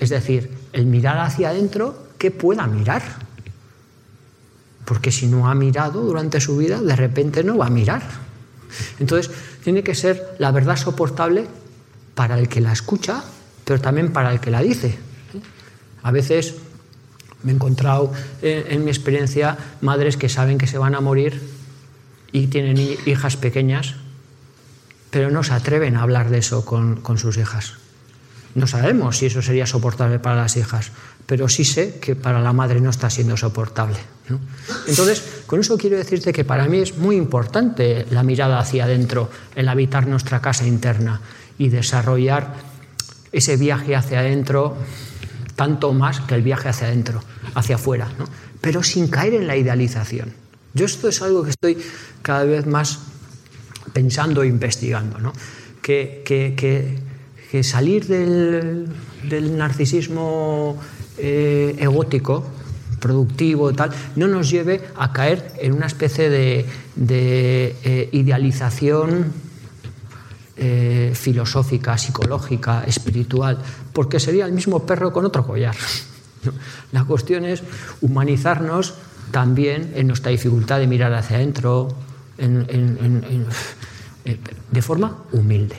Es decir, el mirar hacia adentro que pueda mirar. Porque si no ha mirado durante su vida, de repente no va a mirar. Entonces, tiene que ser la verdad soportable para el que la escucha, pero también para el que la dice. A veces me he encontrado en, en mi experiencia madres que saben que se van a morir y tienen hi- hijas pequeñas, pero no se atreven a hablar de eso con sus hijas. No sabemos si eso sería soportable para las hijas, pero sí sé que para la madre no está siendo soportable. ¿no? Entonces, con eso quiero decirte que para mí es muy importante la mirada hacia adentro, el habitar nuestra casa interna y desarrollar ese viaje hacia adentro tanto más que el viaje hacia adentro, hacia afuera, ¿no? pero sin caer en la idealización. Yo esto es algo que estoy cada vez más pensando e investigando, ¿no? que, que- que- que salir del, del narcisismo eh, egótico, productivo, tal, no nos lleve a caer en una especie de, eh, idealización eh, filosófica, psicológica, espiritual, porque sería el mismo perro con otro collar. La cuestión es humanizarnos también en nuestra dificultad de mirar hacia adentro, en- en- en- en- de forma humilde.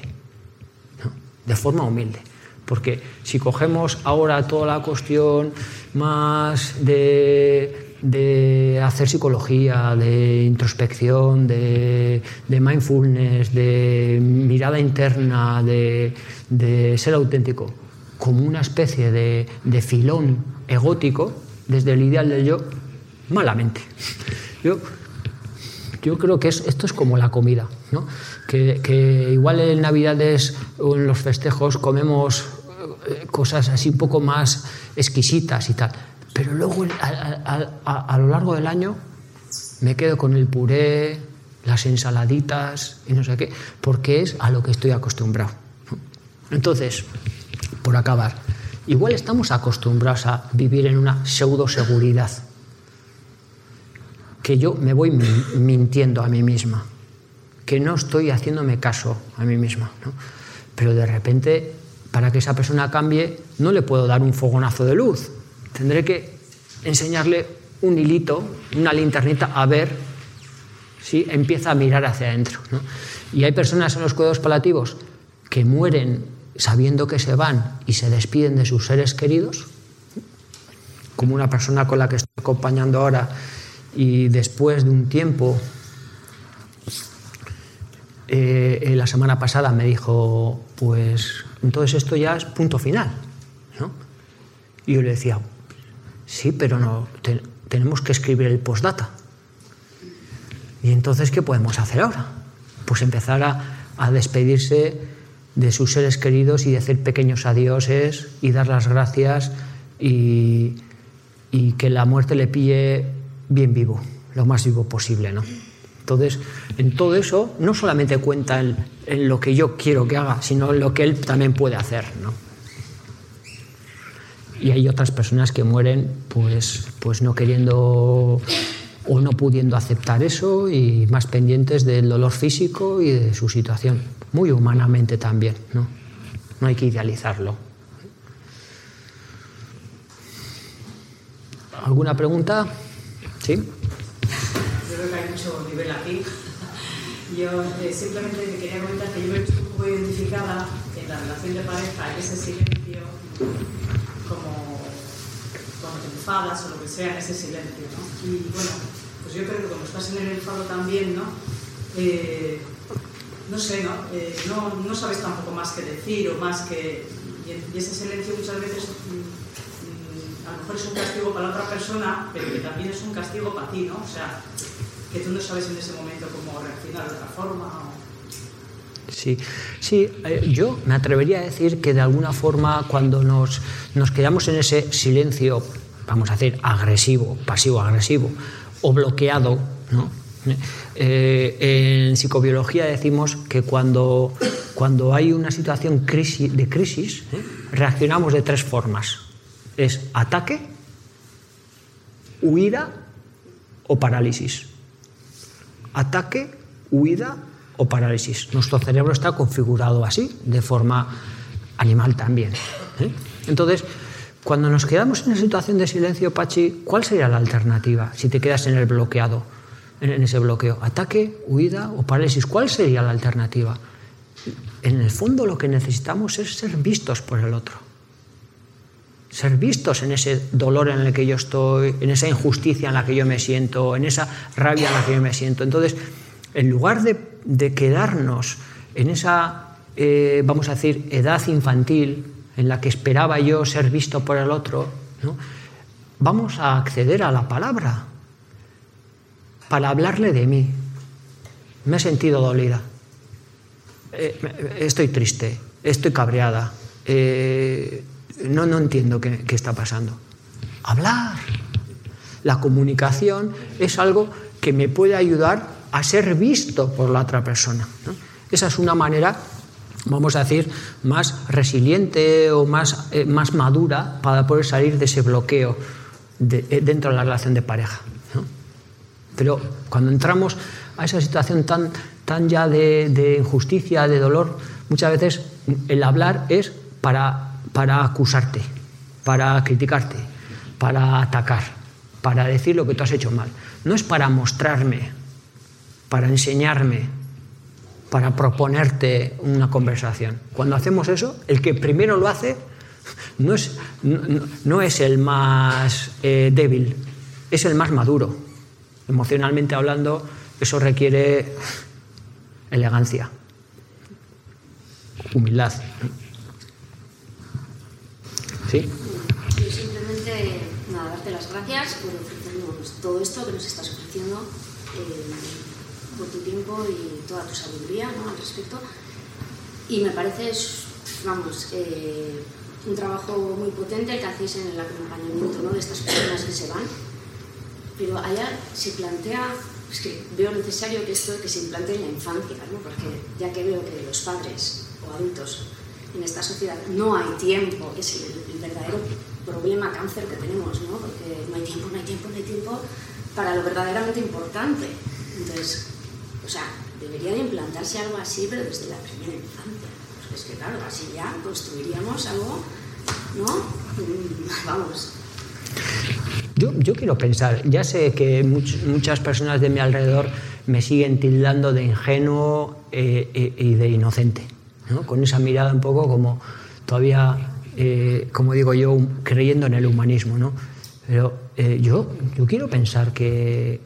De forma humilde. Porque si cogemos ahora toda la cuestión más de, de hacer psicología, de introspección, de, de mindfulness, de mirada interna, de, de ser auténtico, como una especie de, de filón egótico, desde el ideal del yo, malamente. Yo yo creo que es- esto es como la comida, ¿no? que, que igual en Navidades o en los festejos comemos cosas así un poco más exquisitas y tal, pero luego a, lo largo del año me quedo con el puré, las ensaladitas y no sé qué, porque es a lo que estoy acostumbrado. Entonces, por acabar, igual estamos acostumbrados a vivir en una pseudo seguridad que yo me voy min- mintiendo a mí misma, que no estoy haciéndome caso a mí misma. ¿no? Pero de repente, para que esa persona cambie, no le puedo dar un fogonazo de luz. Tendré que enseñarle un hilito, una linternita, a ver si empieza a mirar hacia adentro. Y hay personas en los cuidados paliativos que mueren sabiendo que se van y se despiden de sus seres queridos, como una persona con la que estoy acompañando ahora y después de un tiempo, eh, eh, la semana pasada me dijo, pues entonces esto ya es punto final. ¿no? Y yo le decía, sí, pero no, te- tenemos que escribir el postdata. ¿Y entonces qué podemos hacer ahora? Pues empezar a, a despedirse de sus seres queridos y decir pequeños adioses y dar las gracias y, y que la muerte le pille bien vivo, lo más vivo posible, ¿no? Entonces, en todo eso no solamente cuenta en, lo que yo quiero que haga, sino en lo que él también puede hacer, ¿no? Y hay otras personas que mueren pues, pues no queriendo o no pudiendo aceptar eso y más pendientes del dolor físico y de su situación, muy humanamente también, ¿no? No hay que idealizarlo. ¿Alguna pregunta? ¿Sí? Creo que hay mucho nivel aquí. Yo eh, simplemente te quería comentar que yo me he visto un poco identificada en la relación de pareja, en ese silencio, como te enfadas o lo que sea, ese silencio. ¿no? Y bueno, pues yo creo que como estás en el enfado también, ¿no? Eh, no sé, ¿no? Eh, no, no sabes tampoco más que decir o más que... Y ese silencio muchas veces mm, mm, a lo mejor es un castigo para la otra persona, pero que también es un castigo para ti, ¿no? O sea, que tú no sabes en ese momento cómo reaccionar de otra forma. o- Sí, sí eh, yo me atrevería a decir que de alguna forma cuando nos, nos quedamos en ese silencio, vamos a decir, agresivo, pasivo-agresivo o bloqueado, ¿no? Eh, en psicobiología decimos que cuando cuando hay una situación de crisis, ¿eh? reaccionamos de tres formas. Es ataque, huida o parálisis. Ataque, huida o parálisis. Nuestro cerebro está configurado así, de forma animal también. ¿eh? Entonces, cuando nos quedamos en una situación de silencio, Pachi, ¿cuál sería la alternativa si te quedas en el bloqueado, en ese bloqueo? ¿Ataque, huida o parálisis? ¿Cuál sería la alternativa? En el fondo lo que necesitamos es ser vistos por el otro. Ser vistos en ese dolor en el que yo estoy, en esa injusticia en la que yo me siento, en esa rabia en la que yo me siento. Entonces, en lugar de, quedarnos en esa, eh, vamos a decir, edad infantil, en la que esperaba yo ser visto por el otro, vamos a acceder a la palabra para hablarle de mí. Me he sentido dolida, eh, estoy triste, estoy cabreada, eh, no, no entiendo qué, está pasando. Hablar. La comunicación es algo que me puede ayudar a ser visto por la otra persona. Esa es una manera vamos a decir, más resiliente o más, eh, más madura para poder salir de ese bloqueo eh, dentro de la relación de pareja. Pero cuando entramos a esa situación tan, tan ya de, injusticia, de dolor, muchas veces el hablar es para, para acusarte, para criticarte, para atacar, para decir lo que tú has hecho mal. No es para mostrarme, para enseñarme, para proponerte una conversación. Cuando hacemos eso, el que primero lo hace no es, no, es el más eh, débil, es el más maduro. Emocionalmente hablando, eso requiere elegancia, humildad. ¿Sí? Yo simplemente darte las gracias por ofrecernos todo esto que nos estás ofreciendo. Eh, por tu tiempo y toda tu sabiduría ¿no? al respecto. Y me parece, vamos, eh, un trabajo muy potente el que hacéis en el acompañamiento ¿no? de estas personas que se van. Pero allá se plantea, es que veo necesario que esto que se implante en la infancia, ¿no? porque ya que veo que los padres o adultos en esta sociedad no hay tiempo, que es el, verdadero problema cáncer que tenemos, ¿no? porque no hay tiempo, no hay tiempo, no hay tiempo para lo verdaderamente importante. Entonces, o sea, debería implantarse algo así, pero desde la primera infancia. Porque es que, claro, así ya construiríamos algo, ¿no? Mm, vamos. Yo, yo quiero pensar, ya sé que muchas personas de mi alrededor me siguen tildando de ingenuo eh, eh, y de inocente, ¿no? con esa mirada un poco como todavía, eh, como digo yo, creyendo en el humanismo. ¿no? Pero yo, yo quiero pensar que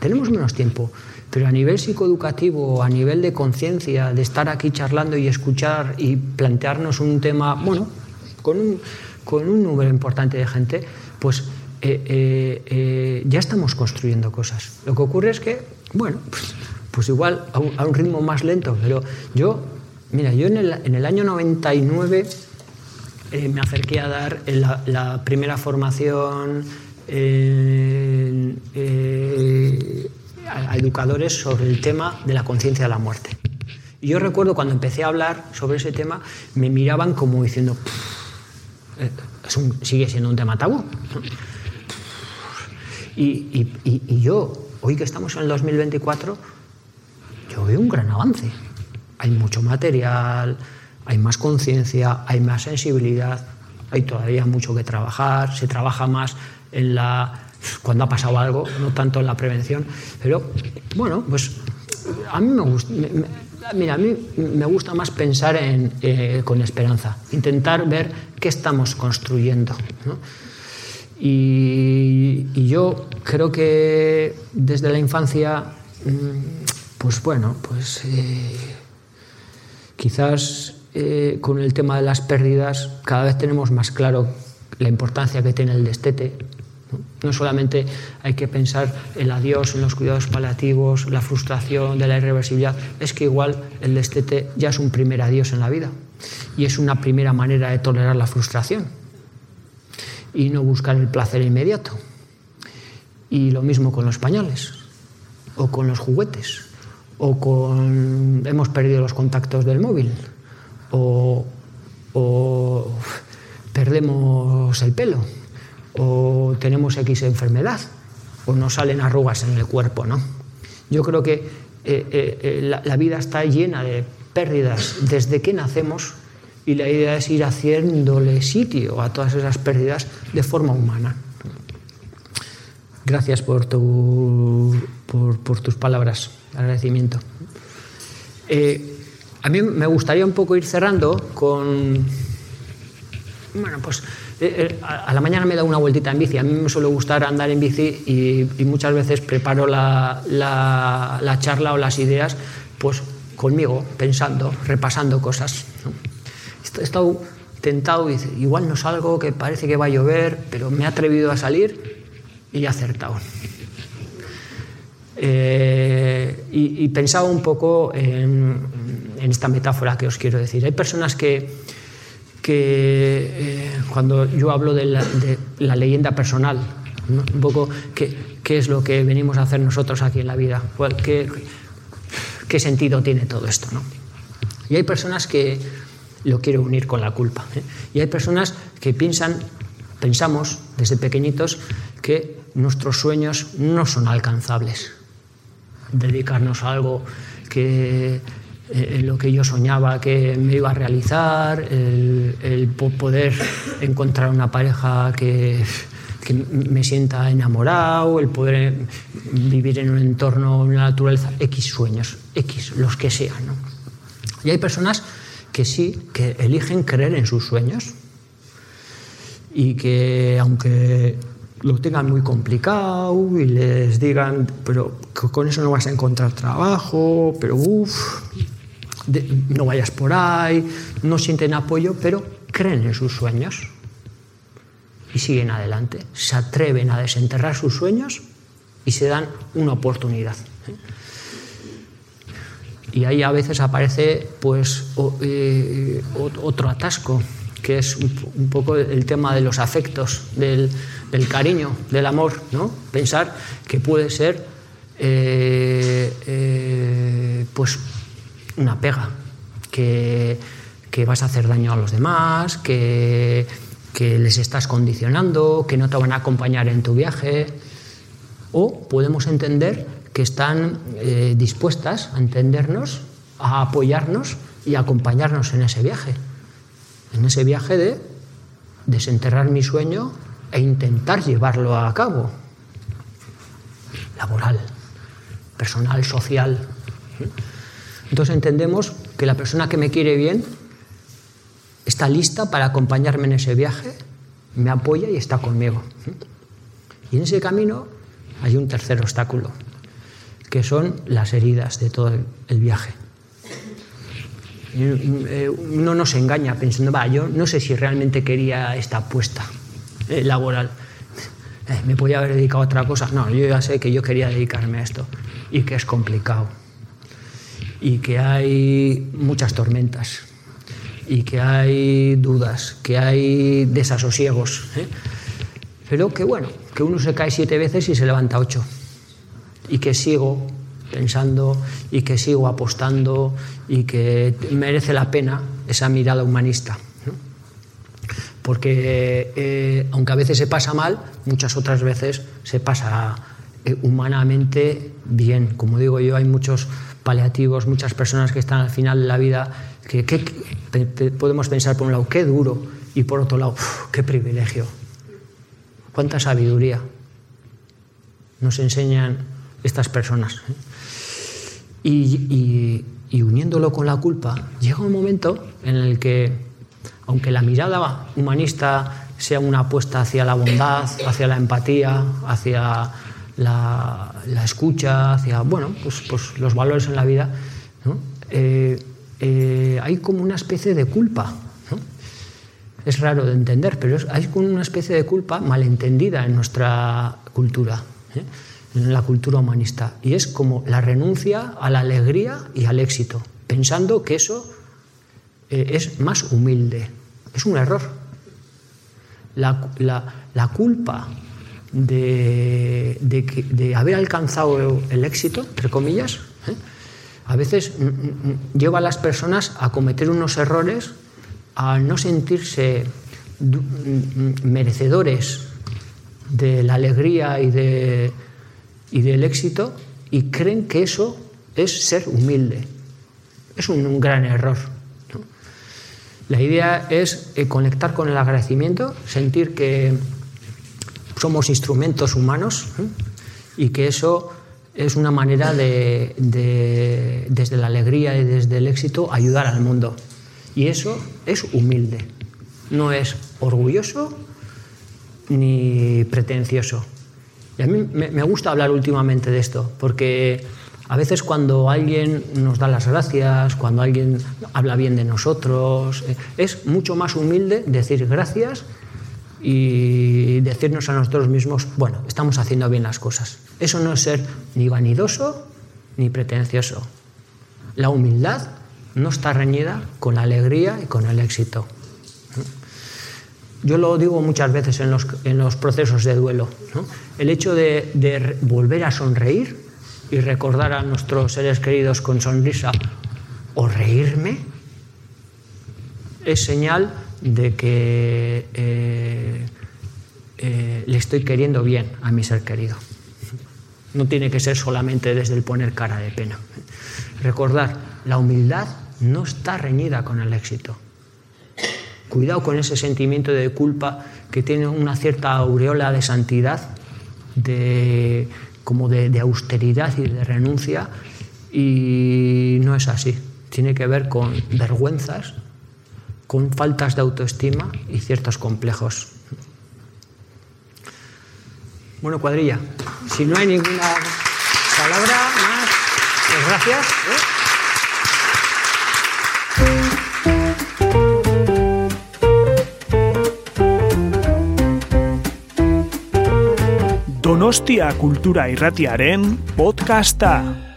tenemos menos tiempo, pero a nivel psicoeducativo, a nivel de conciencia, de estar aquí charlando y escuchar y plantearnos un tema, bueno, con un, con un número importante de gente, pues eh, eh, eh, ya estamos construyendo cosas. Lo que ocurre es que, bueno, pues, pues igual a un, ritmo más lento, pero yo, mira, yo en el, año 99 me acerqué a dar la, primera formación a, educadores sobre el tema de la conciencia de la muerte. Y yo recuerdo cuando empecé a hablar sobre ese tema, me miraban como diciendo, eh, sigue siendo un tema tabú. Y, y, yo, hoy que estamos en el 2024, yo veo un gran avance. Hay mucho material, hay más conciencia, hay más sensibilidad, hay todavía mucho que trabajar, se trabaja más en la cuando ha pasado algo, no tanto en la prevención. Pero bueno, pues a mí me gusta. mira, a mí me gusta más pensar en, eh, con esperanza, intentar ver qué estamos construyendo. Y, yo creo que desde la infancia, mm, pues bueno, pues eh, quizás eh, con el tema de las pérdidas cada vez tenemos más claro la importancia que tiene el destete no solamente hay que pensar el adiós, en los cuidados paliativos, la frustración de la irreversibilidad, es que igual el destete ya es un primer adiós en la vida y es una primera manera de tolerar la frustración y no buscar el placer inmediato. Y lo mismo con los pañales, o con los juguetes, o hemos perdido los contactos del móvil, o, perdemos el pelo, o tenemos X enfermedad, o nos salen arrugas en el cuerpo, ¿no? Yo creo que eh, eh, la, la vida está llena de pérdidas desde que nacemos y la idea es ir haciéndole sitio a todas esas pérdidas de forma humana. Gracias por, tu, por, por tus palabras, agradecimiento. Eh, a mí me gustaría un poco ir cerrando con. Bueno, pues eh, eh, a la mañana me da una vueltita en bici. A mí me suele gustar andar en bici y, y muchas veces preparo la, la, la, charla o las ideas pues conmigo, pensando, repasando cosas. ¿no? He estado tentado y igual no salgo, que parece que va a llover, pero me he atrevido a salir y acertado. Eh, y, y, pensaba un poco en, en, esta metáfora que os quiero decir. Hay personas que, que eh, cuando yo hablo de la, de la leyenda personal, ¿no? un poco qué, qué, es lo que venimos a hacer nosotros aquí en la vida, qué, qué sentido tiene todo esto. ¿no? Y hay personas que lo quiero unir con la culpa. ¿eh? Y hay personas que piensan, pensamos desde pequeñitos que nuestros sueños no son alcanzables dedicarnos a algo que eh, lo que yo soñaba que me iba a realizar, el, poder encontrar una pareja que, que, me sienta enamorado, el poder vivir en un entorno, en la naturaleza, X sueños, X, los que sean. ¿no? Y hay personas que sí, que eligen creer en sus sueños y que aunque lo tengan muy complicado y les digan, pero con eso no vas a encontrar trabajo, pero uff, no vayas por ahí, no sienten apoyo, pero creen en sus sueños y siguen adelante, se atreven a desenterrar sus sueños y se dan una oportunidad. Y ahí a veces aparece pues eh, otro atasco, que es un poco el tema de los afectos, del, del cariño, del amor, ¿no? Pensar que puede ser eh, eh, pues una pega, que, que, vas a hacer daño a los demás, que, que, les estás condicionando, que no te van a acompañar en tu viaje. O podemos entender que están eh, dispuestas a entendernos, a apoyarnos y a acompañarnos en ese viaje. En ese viaje de desenterrar mi sueño e intentar llevarlo a cabo. Laboral, personal, social. Entonces entendemos que la persona que me quiere bien está lista para acompañarme en ese viaje, me apoya y está conmigo. Y en ese camino hay un tercer obstáculo, que son las heridas de todo el viaje. Uno no se engaña pensando, va, yo no sé si realmente quería esta apuesta eh, laboral. Eh, ¿Me podía haber dedicado a otra cosa? No, yo ya sé que yo quería dedicarme a esto y que es complicado y que hay muchas tormentas y que hay dudas, que hay desasosiegos. ¿eh? Pero que bueno, que uno se cae siete veces y se levanta ocho. Y que sigo pensando y que sigo apostando y que merece la pena esa mirada humanista porque eh, aunque a veces se pasa mal, muchas otras veces se pasa eh, humanamente bien. Como digo yo, hay muchos paliativos, muchas personas que están al final de la vida, que, que, que podemos pensar por un lado, qué duro, y por otro lado, uf, qué privilegio, cuánta sabiduría nos enseñan estas personas. ¿eh? Y, y, y uniéndolo con la culpa, llega un momento en el que aunque la mirada humanista sea una apuesta hacia la bondad, hacia la empatía, hacia la, escucha, hacia bueno, pues, pues, los valores en la vida, eh, eh, hay como una especie de culpa. Es raro de entender, pero hay como una especie de culpa malentendida en nuestra cultura, ¿eh? en la cultura humanista. Y es como la renuncia a la alegría y al éxito, pensando que eso es más humilde. Es un error. La, la, la culpa de, de, de, haber alcanzado el éxito, entre comillas, ¿eh? a veces lleva a las personas a cometer unos errores, a no sentirse merecedores de la alegría y, de, y del éxito y creen que eso es ser humilde. Es un, gran error. La idea es eh, conectar con el agradecimiento, sentir que somos instrumentos humanos ¿eh? y que eso es una manera de, desde la alegría y desde el éxito, ayudar al mundo. Y eso es humilde, no es orgulloso ni pretencioso. Y a mí me gusta hablar últimamente de esto, porque a veces cuando alguien nos da las gracias, cuando alguien habla bien de nosotros, eh, es mucho más humilde decir gracias y decirnos a nosotros mismos, bueno, estamos haciendo bien las cosas. Eso no es ser ni vanidoso ni pretencioso. La humildad no está reñida con la alegría y con el éxito. Yo lo digo muchas veces en los, procesos de duelo. El hecho de volver a sonreír y recordar a nuestros seres queridos con sonrisa o reírme es señal de que eh, eh, le estoy queriendo bien a mi ser querido. No tiene que ser solamente desde el poner cara de pena. Recordar, la humildad no está reñida con el éxito. Cuidado con ese sentimiento de culpa que tiene una cierta aureola de santidad, de, como de, austeridad y de renuncia, y no es así. Tiene que ver con vergüenzas, con faltas de autoestima y ciertos complejos. Bueno, cuadrilla, si no hay ninguna palabra más, pues gracias. Donostia Kultura Irratiaren podcasta.